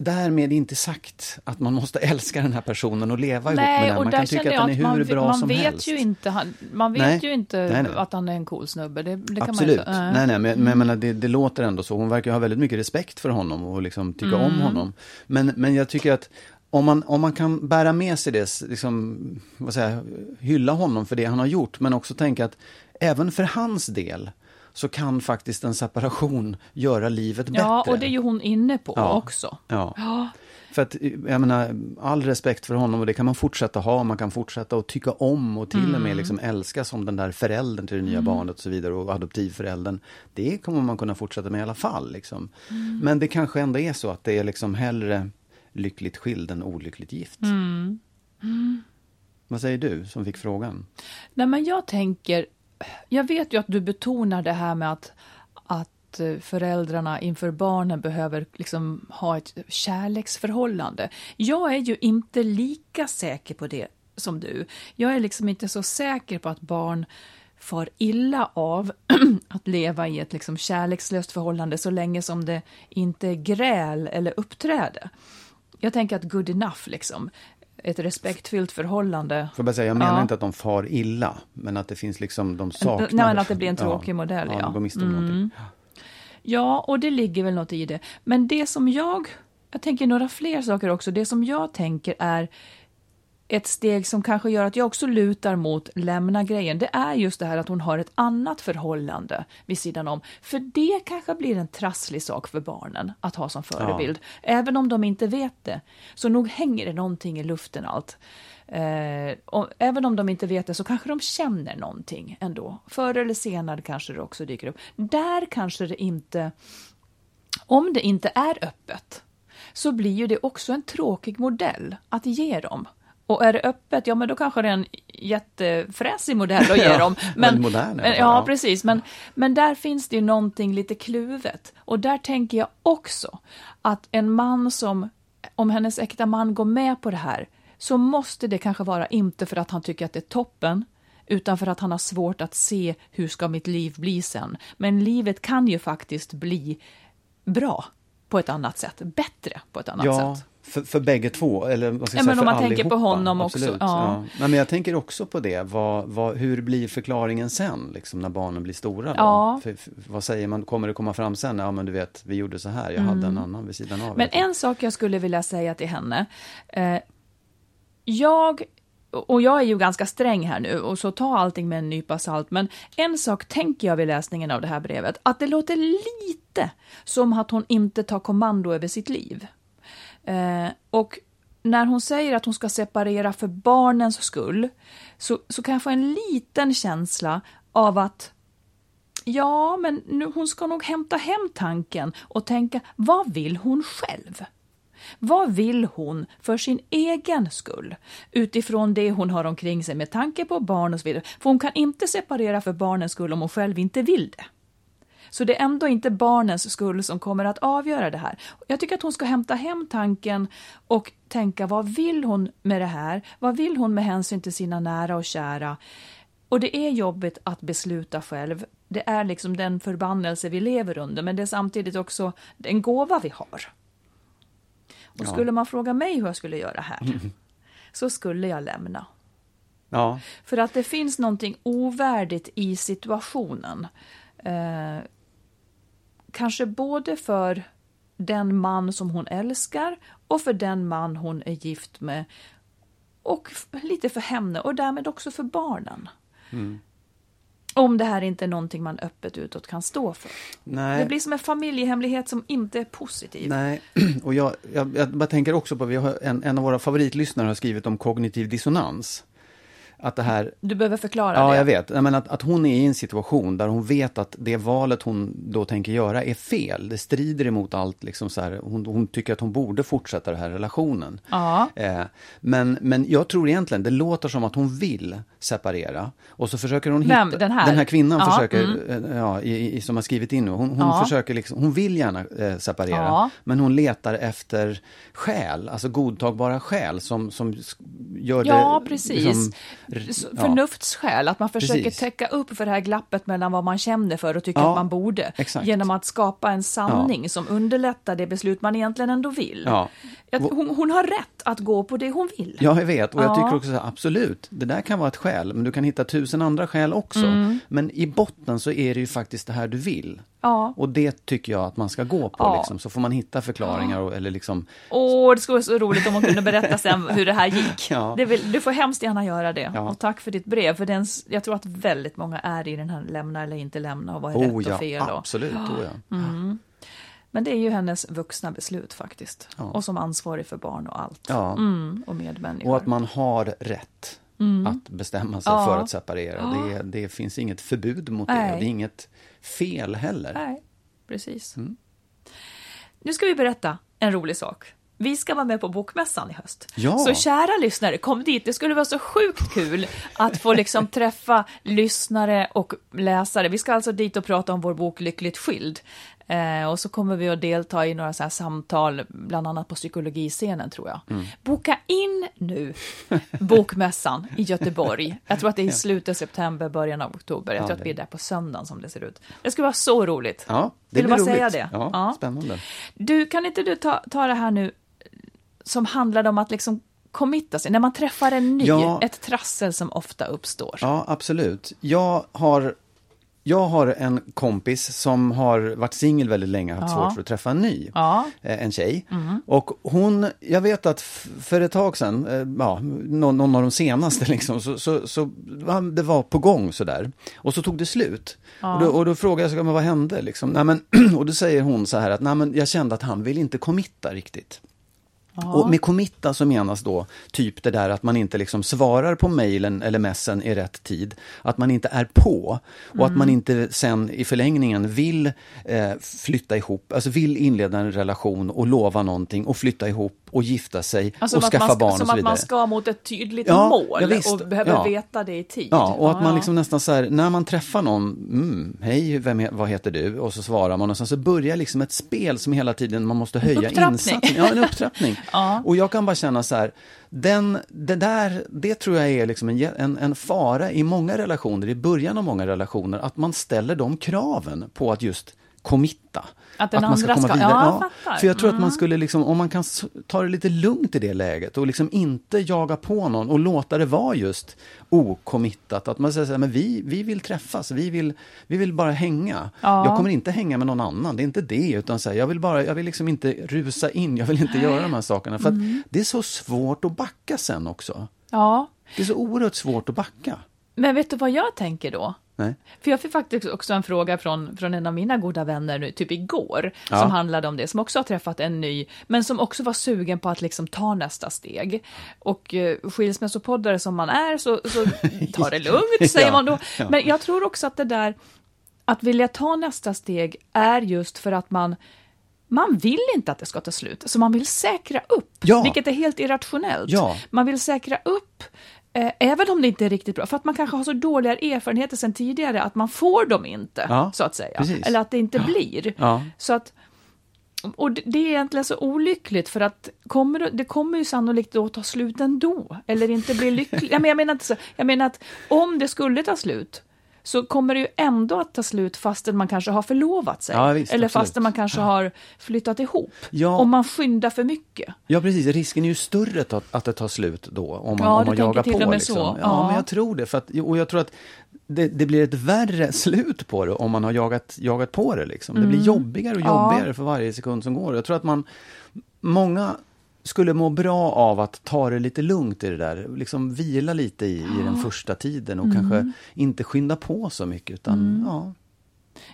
Därmed inte sagt att man måste älska den här personen och leva ihop med den. Man kan tycka att den är hur man, bra man som vet helst. ju inte, han, man vet Nej. ju inte Nej, att han är en cool snubbe. Det, det kan Absolut. Man inte, nej, nej, men, men jag menar, det, det låter ändå så. Hon verkar ha väldigt mycket respekt för honom och liksom tycka Mm. om honom. Men, men jag tycker att om man, om man kan bära med sig det, liksom, vad säger hylla honom för det han har gjort, men också tänka att även för hans del så kan faktiskt en separation göra livet Ja, bättre. och det är ju hon inne på Ja. också. Ja. Ja. För att, jag menar, all respekt för honom och det kan man fortsätta ha. Man kan fortsätta att tycka om och till och Mm. med liksom älska som den där föräldern till det nya barnet och så vidare och adoptivföräldern. Det kommer man kunna fortsätta med i alla fall. Liksom. Mm. Men det kanske ändå är så att det är liksom hellre lyckligt skild än olyckligt gift. Mm. Vad säger du som fick frågan? Nej, men jag tänker, jag vet ju att du betonar det här med att, att eh, föräldrarna inför barnen behöver liksom ha ett kärleksförhållande. Jag är ju inte lika säker på det som du. Jag är liksom inte så säker på att barn far illa av att leva i ett liksom kärlekslöst förhållande så länge som det inte är gräl eller uppträde. Jag tänker att good enough, liksom, ett respektfyllt förhållande. Får jag säga, jag menar Ja. inte att de far illa, men att det finns liksom, de saknar... Nej, men att det blir en tråkig modell, Ja, ja. de går Mm. Ja, och det ligger väl något i det. Men det som jag, jag tänker några fler saker också, det som jag tänker är ett steg som kanske gör att jag också lutar mot lämna grejen, det är just det här att hon har ett annat förhållande vid sidan om. För det kanske blir en trasslig sak för barnen att ha som förebild. Även om de inte vet det, så nog hänger det någonting i luften allt. Eh, och även om de inte vet det så kanske de känner någonting ändå. Förr eller senare kanske det också dyker upp. Där kanske det inte, om det inte är öppet, så blir ju det också en tråkig modell att ge dem. Och är det öppet, ja men då kanske det är en jättefräsig modell att ge dem. modern i alla fall, ja, ja. precis. Men, men där finns det ju någonting lite kluvet. Och där tänker jag också att en man som, om hennes äkta man går med på det här, så måste det kanske vara inte för att han tycker att det är toppen, utan för att han har svårt att se hur ska mitt liv bli sen. Men livet kan ju faktiskt bli bra på ett annat sätt, bättre på ett annat Ja, sätt. för, för bägge två, eller vad ska jag Ja, säga, men om man tänker på honom också, Absolut, ja. Nej, men jag tänker också på det, vad, vad, hur blir förklaringen sen, liksom, när barnen blir stora? Ja. För, för, vad säger man, kommer det komma fram sen? Ja, men du vet, vi gjorde så här, jag hade en annan vid sidan av. Mm. Men en sak jag skulle vilja säga till henne. Eh, jag, och jag är ju ganska sträng här nu, och så ta allting med en nypa salt, men en sak tänker jag vid läsningen av det här brevet, att det låter lite som att hon inte tar kommando över sitt liv. Eh, och när hon säger att hon ska separera för barnens skull, så, så kan jag få en liten känsla av att Ja, men nu, hon ska nog hämta hem tanken och tänka, vad vill hon själv? Vad vill hon för sin egen skull? Utifrån det hon har omkring sig med tanke på barn och så vidare. För hon kan inte separera för barnens skull om hon själv inte vill det. Så det är ändå inte barnens skull som kommer att avgöra det här. Jag tycker att hon ska hämta hem tanken och tänka vad vill hon med det här? Vad vill hon med hänsyn till sina nära och kära? Och det är jobbigt att besluta själv. Det är liksom den förbannelse vi lever under, men det är samtidigt också en gåva vi har. Och Ja. skulle man fråga mig hur jag skulle göra här, så skulle jag lämna. Ja, För att det finns någonting ovärdigt i situationen. Eh, kanske både för den man som hon älskar och för den man hon är gift med. Och lite för henne och därmed också för barnen. Om det här inte är någonting man öppet utåt kan stå för. nej. Det blir som en familjehemlighet som inte är positiv. Nej, och jag, jag, jag bara tänker också på, vi har en, en av våra favoritlyssnare har skrivit om kognitiv dissonans. Att det här, Du behöver förklara ja det. jag vet, men att, att hon är i en situation där hon vet att det valet hon då tänker göra är fel. Det strider emot allt, liksom så här, hon, hon tycker att hon borde fortsätta den här relationen. Ja. Eh, men, men jag tror egentligen, det låter som att hon vill separera. Och så försöker hon Vem? hitta... Den här? kvinnan Ja, försöker, mm. eh, ja, i, i, som har skrivit in nu, hon, hon Ja. försöker liksom, hon vill gärna eh, separera. Ja. Men hon letar efter skäl, alltså godtagbara skäl som, som gör Ja, det... precis. liksom, ja. Förnuftsskäl, att man försöker Precis. täcka upp för det här glappet mellan vad man känner för och tycker Ja, att man borde. exakt. Genom att skapa en sanning som underlättar det beslut man egentligen ändå vill. Ja. Hon, hon har rätt att gå på det hon vill. Ja, jag vet. Och jag Ja. tycker också så här, absolut, det där kan vara ett skäl, men du kan hitta tusen andra skäl också. Mm. Men i botten så är det ju faktiskt det här du vill. Ja. Och det tycker jag att man ska gå på, Ja. liksom. så får man hitta förklaringar och, eller liksom... Åh, det skulle vara så roligt om hon kunde berätta sen hur det här gick. Ja. Det vill, du får hemskt gärna göra det. Och tack för ditt brev, för den, jag tror att väldigt många är i den här lämna eller inte lämna och vad är rätt Oh ja, och fel. Och, absolut. Oh, ja. men det är ju hennes vuxna beslut faktiskt. Och som ansvarig för barn och allt. Mm, och medmänniskor. Och att man har rätt att bestämma sig Ja. för att separera. Det, det finns inget förbud mot det. Nej. Det är inget fel heller. Nej, precis. Mm. Nu ska vi berätta en rolig sak. Vi ska vara med på Bokmässan i höst. Ja. Så kära lyssnare, kom dit. Det skulle vara så sjukt kul att få liksom träffa lyssnare och läsare. Vi ska alltså dit och prata om vår bok Lyckligt skild. Eh, och så kommer vi att delta i några så här samtal, bland annat på psykologiscenen tror jag. Mm. Boka in nu Bokmässan i Göteborg. Jag tror att det är i slutet av september, början av oktober. Jag Ja, tror att vi är där på söndagen som det ser ut. Det skulle vara så roligt. Ja, det Vill du bara roligt. säga det? Ja, Ja. spännande. Du, kan inte du ta, ta det här nu som handlar om att liksom committa sig, när man träffar en ny, Ja. ett trassel som ofta uppstår. Ja, absolut. Jag har, jag har en kompis som har varit singel väldigt länge och haft Ja. svårt för att träffa en ny. Ja. eh, En tjej. Och hon, jag vet att för ett tag sedan, eh, ja, någon, någon av de senaste liksom, så, så, så ja, det var på gång sådär. Och så tog det slut. Och, då, och då frågade jag, men vad hände liksom? Nej, men, och då säger hon så här att, nej men jag kände att han vill inte committa riktigt. Och med committa så menas då typ det där att man inte liksom svarar på mejlen eller messen i rätt tid. Att man inte är på och att Mm. man inte sen i förlängningen vill eh, flytta ihop, alltså vill inleda en relation och lova någonting och flytta ihop och gifta sig Alltså och som att skaffa man ska, barn och som så att vidare. man ska mot ett tydligt Ja, mål ja, visst. och behöver Ja. veta det i tid. Ja, och att man liksom nästan så här, när man träffar någon, mm, hej, vem vad heter du? Och så svarar man och sen så börjar liksom ett spel som hela tiden man måste höja insatsen. Ja, en upptrappning. Och jag kan bara känna så här, den, det där, det tror jag är liksom en, en, en fara i många relationer, i början av många relationer, att man ställer de kraven på att just committa. Att den man ska andra komma ska- vidare. ja, fattar. för jag tror att Mm. man skulle liksom, om man kan ta det lite lugnt i det läget och liksom inte jaga på någon och låta det vara just okommittat. Att man säger så här, men vi, vi vill träffas, vi vill, vi vill bara hänga. Ja. Jag kommer inte hänga med någon annan, det är inte det, utan så här, jag vill bara, jag vill liksom inte rusa in, jag vill inte göra de här sakerna. För Mm. att det är så svårt att backa sen också. Ja, Det är så oerhört svårt att backa. men vet du vad jag tänker då? Nej. För jag fick faktiskt också en fråga från, från en av mina goda vänner nu, typ igår, Ja. som handlade om det, som också har träffat en ny, men som också var sugen på att liksom ta nästa steg. Och eh, skilsmässopoddare som man är, så, så ta det lugnt, säger Ja, man då. ja. Men jag tror också att det där, att vilja ta nästa steg är just för att man man vill inte att det ska ta slut, så man vill säkra upp, vilket är helt irrationellt. Man vill säkra upp, eh, även om det inte är riktigt bra, för att man kanske har så dåliga erfarenheter sedan tidigare att man får dem inte, Ja, så att säga. precis. Eller att det inte blir. Ja. Så att, och det är egentligen så olyckligt för att kommer, det- kommer ju sannolikt då att ta slut ändå, eller inte bli lyckligt. Jag menar, jag menar inte så, jag menar att om det skulle ta slut, så kommer det ju ändå att ta slut fastän man kanske har förlovat sig. Ja, visst, eller absolut. fastän man kanske har flyttat ihop. Ja. Om man skyndar för mycket. Ja, precis. Risken är ju större att, att det tar slut då, om man, Ja, om man jagar på. liksom. så. Ja, Ja. men jag tror det. För att, och jag tror att det, det blir ett värre slut på det om man har jagat, jagat på det. Liksom. Det blir jobbigare och Mm. Ja. jobbigare för varje sekund som går. Jag tror att man, många skulle må bra av att ta det lite lugnt i det där. Liksom vila lite i, i den första tiden och Mm. kanske inte skynda på så mycket. Utan, ja.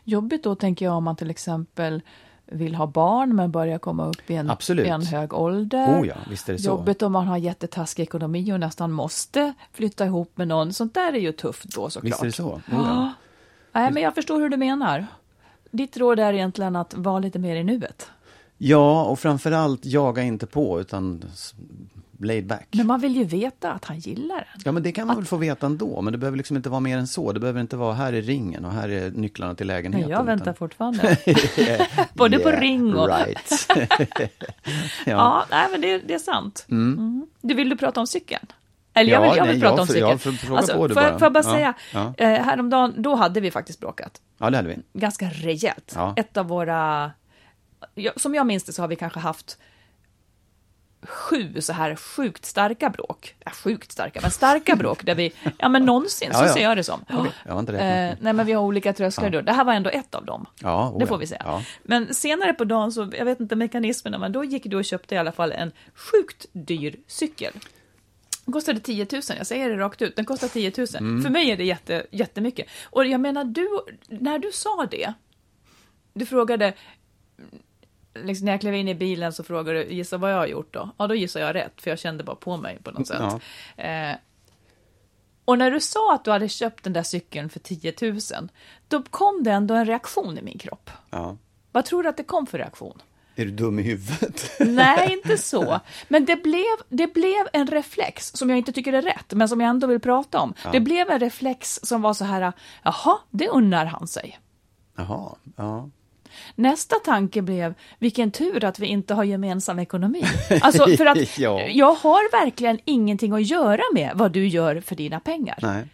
Jobbigt då tänker jag om man till exempel vill ha barn men börjar komma upp i en, i en hög ålder. Oh ja. Jobbigt om man har jättetaskig ekonomi och nästan måste flytta ihop med någon. Sånt där är ju tufft då såklart. Visst är det så. Oh ja. Nej, men jag förstår hur du menar. Ditt råd är egentligen att vara lite mer i nuet. Ja, och framförallt jaga inte på utan laid back. Men man vill ju veta att han gillar den. Ja, men det kan man väl få veta ändå. Men det behöver liksom inte vara mer än så. Det behöver inte vara här är ringen och här är nycklarna till lägenheten. Men jag väntar utan- fortfarande. Både på Yeah, ring och... Right. ja. Ja, nej, men det, det är sant. Mm. Du, vill du prata om cykeln? Eller jag Ja, vill, jag vill nej, prata jag om för- cykeln. jag för- på du får, jag- bara. får jag bara Ja, säga, ja. Eh, häromdagen, då hade vi faktiskt bråkat. ja, det hade vi. Ganska rejält. Ja. Ett av våra... Ja, som jag minns det så har vi kanske haft sju så här sjukt starka bråk. Ja, sjukt starka, men starka bråk där vi, ja men någonsin, Ja, så ja. ser jag det som. Okej, jag har inte. Eh, nej men vi har olika trösklar då. Det här var ändå ett av dem. Ja, oh det ja. får vi se. Ja. Men senare på dagen så, jag vet inte mekanismerna, men då gick du och köpte i alla fall en sjukt dyr cykel. Den kostade 10 000, jag säger det rakt ut, den kostar 10 000. Mm. För mig är det jätte, jättemycket. Och jag menar, du, när du sa det, du frågade, liksom när jag klev in i bilen så frågade du, gissa vad jag har gjort då? Ja, då gissar jag rätt, för jag kände bara på mig på något sätt. Ja. Eh, och när du sa att du hade köpt den där cykeln för 10 000, då kom det ändå en reaktion i min kropp. Ja. Vad tror du att det kom för reaktion? Är du dum i huvudet? Nej, inte så. Men det blev, det blev en reflex som jag inte tycker är rätt, men som jag ändå vill prata om. Det blev en reflex som var så här, jaha, det unnar han sig. Jaha, ja. Nästa tanke blev, vilken tur att vi inte har gemensam ekonomi. Alltså, för att Ja. jag har verkligen ingenting att göra med vad du gör för dina pengar. Nej.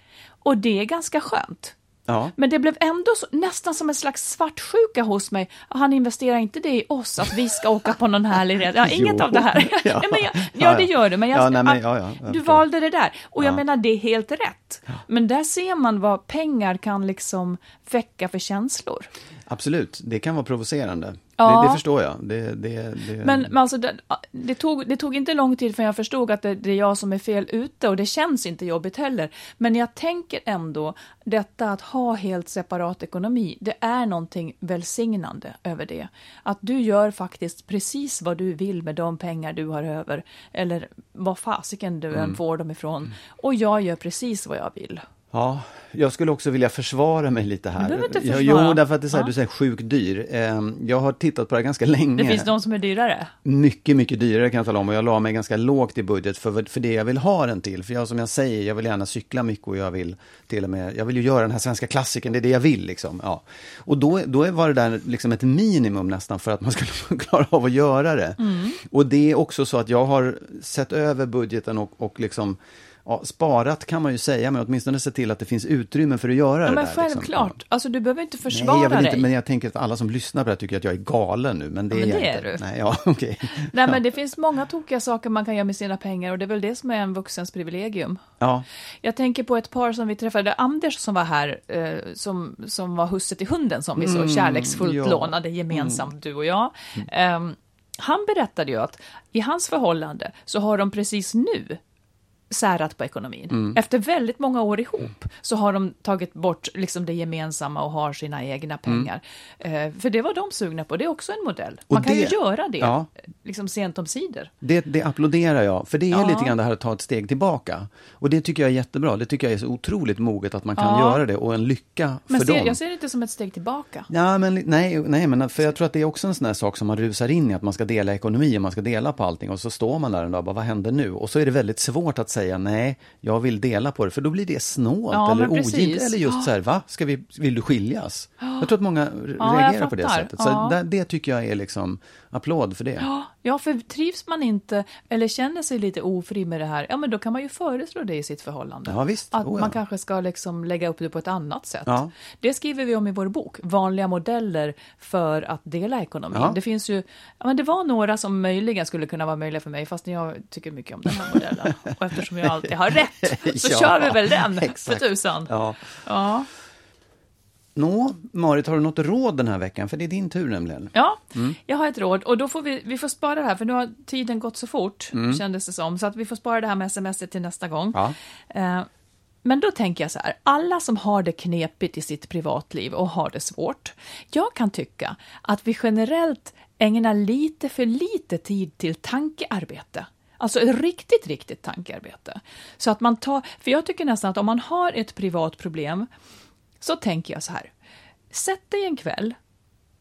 Och det är ganska skönt. Ja. Men det blev ändå så, nästan som en slags svartsjuka hos mig. Han investerar inte det i oss, att vi ska åka på någon härlig resa. Ja, inget Jo. av det här. Ja. men jag, Ja, det gör du. Men, jag, Ja, nej, men, jag du valde det där. Och jag Ja. menar, det är helt rätt. Men där ser man vad pengar kan liksom väcka för känslor. Absolut, det kan vara provocerande. Ja. Det, det förstår jag. Det, det, det... Men, men alltså, det, tog, det tog inte lång tid förrän jag förstod att det, det är jag som är fel ute och det känns inte jobbigt heller. Men jag tänker ändå, detta att ha helt separat ekonomi, det är någonting välsignande över det. Att du gör faktiskt precis vad du vill med de pengar du har över, eller vad fasiken du Mm. än får dem ifrån. Och jag gör precis vad jag vill. Ja, jag skulle också vilja försvara mig lite här. Du behöver inte försvara. Jo, därför att det är så här, Ja. du säger sjukt dyr. Ehm, Jag har tittat på det här ganska länge. Det finns de som är dyrare. Mycket, mycket dyrare kan jag tala om och jag la mig ganska lågt i budget för, för det jag vill ha den till. För jag som jag säger, jag vill gärna cykla mycket och jag vill till och med, jag vill ju göra den här svenska klassiken, det är det jag vill liksom. Ja. Och då, då var det där liksom ett minimum nästan för att man skulle klara av att göra det. Och det är också så att jag har sett över budgeten och, och liksom ja, sparat kan man ju säga, men åtminstone se till att det finns utrymme för att göra Ja, det men där. liksom. självklart. Alltså, du behöver inte Nej, försvara jag vill inte, dig. men jag tänker att alla som lyssnar på det här tycker att jag är galen nu, men det Ja, är men jag det inte. är du. Nej, ja, okej. Nej, men det finns många tokiga saker man kan göra med sina pengar och det är väl det som är en vuxens privilegium. Ja, Jag tänker på ett par som vi träffade, Anders som var här, eh, som, som var husse till hunden som vi så kärleksfullt ja. lånade gemensamt, du och jag. Ehm, han berättade ju att i hans förhållande så har de precis nu särat på ekonomin. Efter väldigt många år ihop så har de tagit bort liksom det gemensamma och har sina egna pengar. Eh, för det var de sugna på, det är också en modell. Man Och kan ju det- göra det, ja. liksom sent om sidor. det, det applåderar jag, för det är Ja. lite grann det här att ta ett steg tillbaka. Och det tycker jag är jättebra, det tycker jag är så otroligt moget att man kan Ja. göra det och en lycka Men för ser, dem. jag ser det inte som ett steg tillbaka. Ja, men nej, nej, men för jag tror att det är också en sån här sak som man rusar in i, att man ska dela ekonomi och man ska dela på allting och så står man där en dag och bara, vad händer nu? Och så är det väldigt svårt att säga nej, jag vill dela på det, för då blir det snålt Ja, eller ogint, eller just så här, va, ska vi, vill du skiljas? Jag tror att många reagerar på det sättet, så det, det tycker jag är liksom applåd för det. Ja, Ja, för trivs man inte eller känner sig lite ofri med det här, ja men då kan man ju föreslå det i sitt förhållande. Ja, visst. Att Oh, ja. man kanske ska liksom lägga upp det på ett annat sätt. Ja. Det skriver vi om i vår bok, Vanliga modeller för att dela ekonomin. Ja. Det finns ju, ja men det var några som möjligen skulle kunna vara möjliga för mig, fast jag tycker mycket om den här modellen. Och eftersom jag alltid har rätt, så kör vi väl den, exakt. för tusan. Ja. Nå, Marit, har du något råd den här veckan? För det är din tur nämligen. Ja, Mm. jag har ett råd och då får vi, vi får spara det här för nu har tiden gått så fort, kändes det som, så att vi får spara det här med sms till nästa gång. Mm. Ja. Eh, Men då tänker jag så här, alla som har det knepigt i sitt privatliv och har det svårt, jag kan tycka att vi generellt ägnar lite för lite tid till tankearbete. Alltså riktigt, riktigt tankearbete. Så att man tar, för jag tycker nästan att om man har ett privat problem, så tänker jag så här, sätt dig en kväll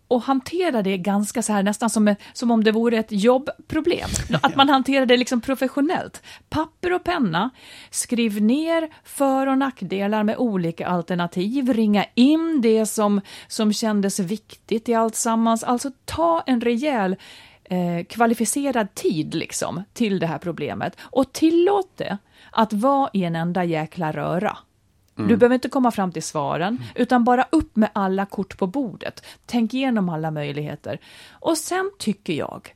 och hantera det ganska så här nästan som, som om det vore ett jobbproblem. Att man hanterar det liksom professionellt. Papper och penna, skriv ner för och nackdelar med olika alternativ, ringa in det som, som kändes viktigt i allt sammans. Alltså ta en rejäl eh, kvalificerad tid liksom till det här problemet och tillåt det att vara i en enda jäkla röra. Du behöver inte komma fram till svaren, utan bara upp med alla kort på bordet. Tänk igenom alla möjligheter. Och sen tycker jag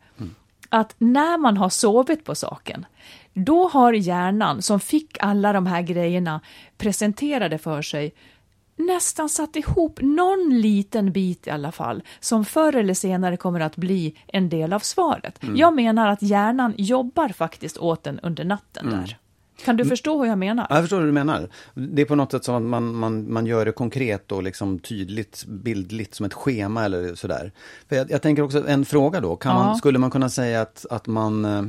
att när man har sovit på saken, då har hjärnan som fick alla de här grejerna presenterade för sig nästan satt ihop någon liten bit i alla fall, som förr eller senare kommer att bli en del av svaret. Jag menar att hjärnan jobbar faktiskt åt en under natten där. Kan du förstå hur jag menar? Ja, Jag förstår vad du menar. Det är på något sätt som att man, man, man gör det konkret och liksom tydligt, bildligt, som ett schema eller sådär. För jag, jag tänker också, en fråga då, kan man, skulle man kunna säga att, att man eh,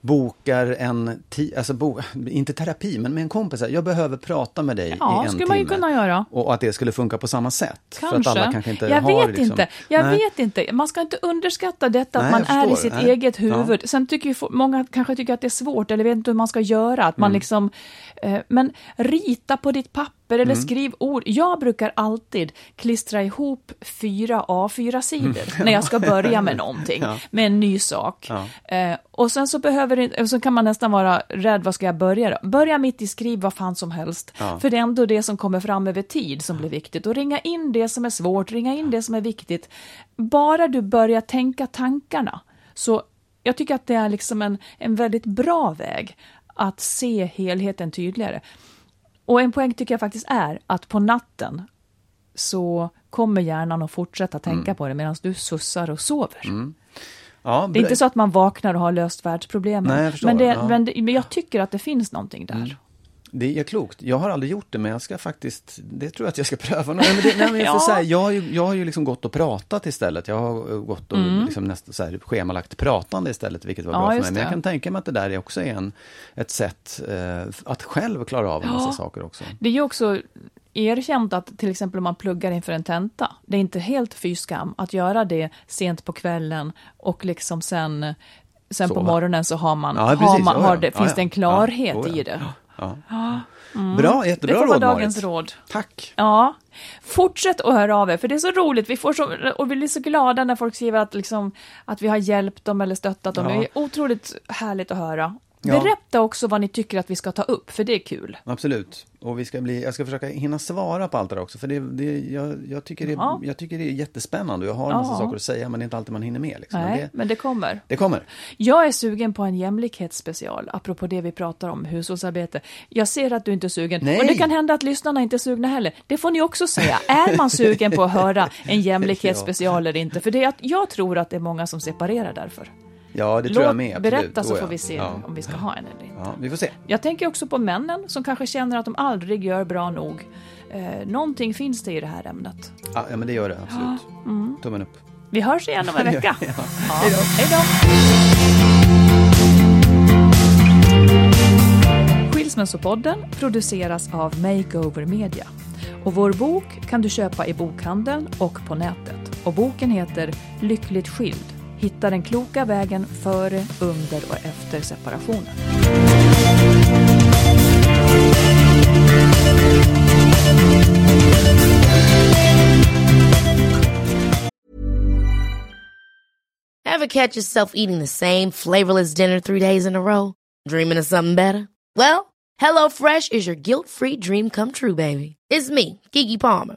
bokar en, alltså bo, inte terapi, men med en kompis, jag behöver prata med dig Ja, i en skulle man ju timme. kunna göra. Och att det skulle funka på samma sätt. Kanske. För att alla kanske inte jag har vet liksom, inte. Jag Nej. vet inte. Man ska inte underskatta detta att Nej, man jag är i sitt Nej. eget huvud. Sen tycker ju många kanske tycker att det är svårt eller vet inte hur man ska göra. Att Mm. man liksom, eh, men rita på ditt papper Mm. eller skriv ord. Jag brukar alltid klistra ihop fyra A4-sidor när jag ska börja med någonting, med en ny sak. Eh, och sen så behöver det, så kan man nästan vara rädd, vad ska jag börja då? Börja mitt i skriv vad fan som helst. För det är ändå det som kommer fram över tid som blir viktigt. Och ringa in det som är svårt, ringa in det som är viktigt. Bara du börjar tänka tankarna. Så jag tycker att det är liksom en, en väldigt bra väg att se helheten tydligare. Och en poäng tycker jag faktiskt är att på natten så kommer hjärnan att fortsätta tänka på det medan du sussar och sover. Ja, Det är inte så att man vaknar och har löst världsproblemen. Nej, jag förstår. men, det, Ja. men, det, men jag tycker att det finns någonting där. Det är klokt. Jag har aldrig gjort det, men jag ska faktiskt, det tror jag att jag ska pröva. Nej, men det, nej, men jag, Ja. har ju, jag har ju liksom gått och pratat istället. Jag har eh, gått och liksom nästan så här schemalagt pratande istället, vilket var Mm. Ja, bra för mig. Men jag det. kan tänka mig att det där är också en, ett sätt eh, att själv klara av en massa saker också. Det är ju också erkänt att till exempel om man pluggar inför en tenta, det är inte helt fy skam att göra det sent på kvällen och liksom sen, sen på morgonen så har man, Ja, har man, har det, finns det en klarhet Ja, oh, ja. i det. Ja. Bra, Det jättebra får vara råd, dagens Marit. råd. Tack. Ja, fortsätt att höra av er, för det är så roligt. Vi får så, och vi blir så glada när folk skriver att, liksom, att vi har hjälpt dem eller stöttat dem. Ja. Det är otroligt härligt att höra. Ja. Berätta också vad ni tycker att vi ska ta upp, för det är kul. Absolut. Och vi ska bli, jag ska försöka hinna svara på allt det där också. För det, det, jag, jag, tycker det, Ja. jag tycker det är jättespännande. Jag har en massa Ja. saker att säga men det är inte alltid man hinner med. Liksom. Men Nej, det, men det kommer. det kommer. Jag är sugen på en jämlikhetsspecial, apropå det vi pratar om, hushållsarbete. Jag ser att du inte är sugen, Nej. och det kan hända att lyssnarna inte är sugna heller. Det får ni också säga. Är man sugen på att höra en jämlikhetsspecial eller inte? För det är att jag tror att det är många som separerar därför. Ja, det tror jag med. Absolut. berätta så Oh, ja. får vi se Ja. om vi ska ha en eller inte. ja, vi får se. Jag tänker också på männen som kanske känner att de aldrig gör bra nog. Eh, någonting finns det i det här ämnet. Ja, ja, men det gör det. Absolut. Mm. Tummen upp. Vi hörs igen om en vecka. Ja. Hej då. Skilsmässopodden produceras av Makeover Media. Och vår bok kan du köpa i bokhandeln och på nätet. Och boken heter Lyckligt skild. Hitta den kloka vägen före, under och efter separationen. Ever catch yourself eating the same flavorless dinner three days in a row? Dreaming of something better? Well, HelloFresh is your guilt-free dream come true, baby. It's me, Kiki Palmer.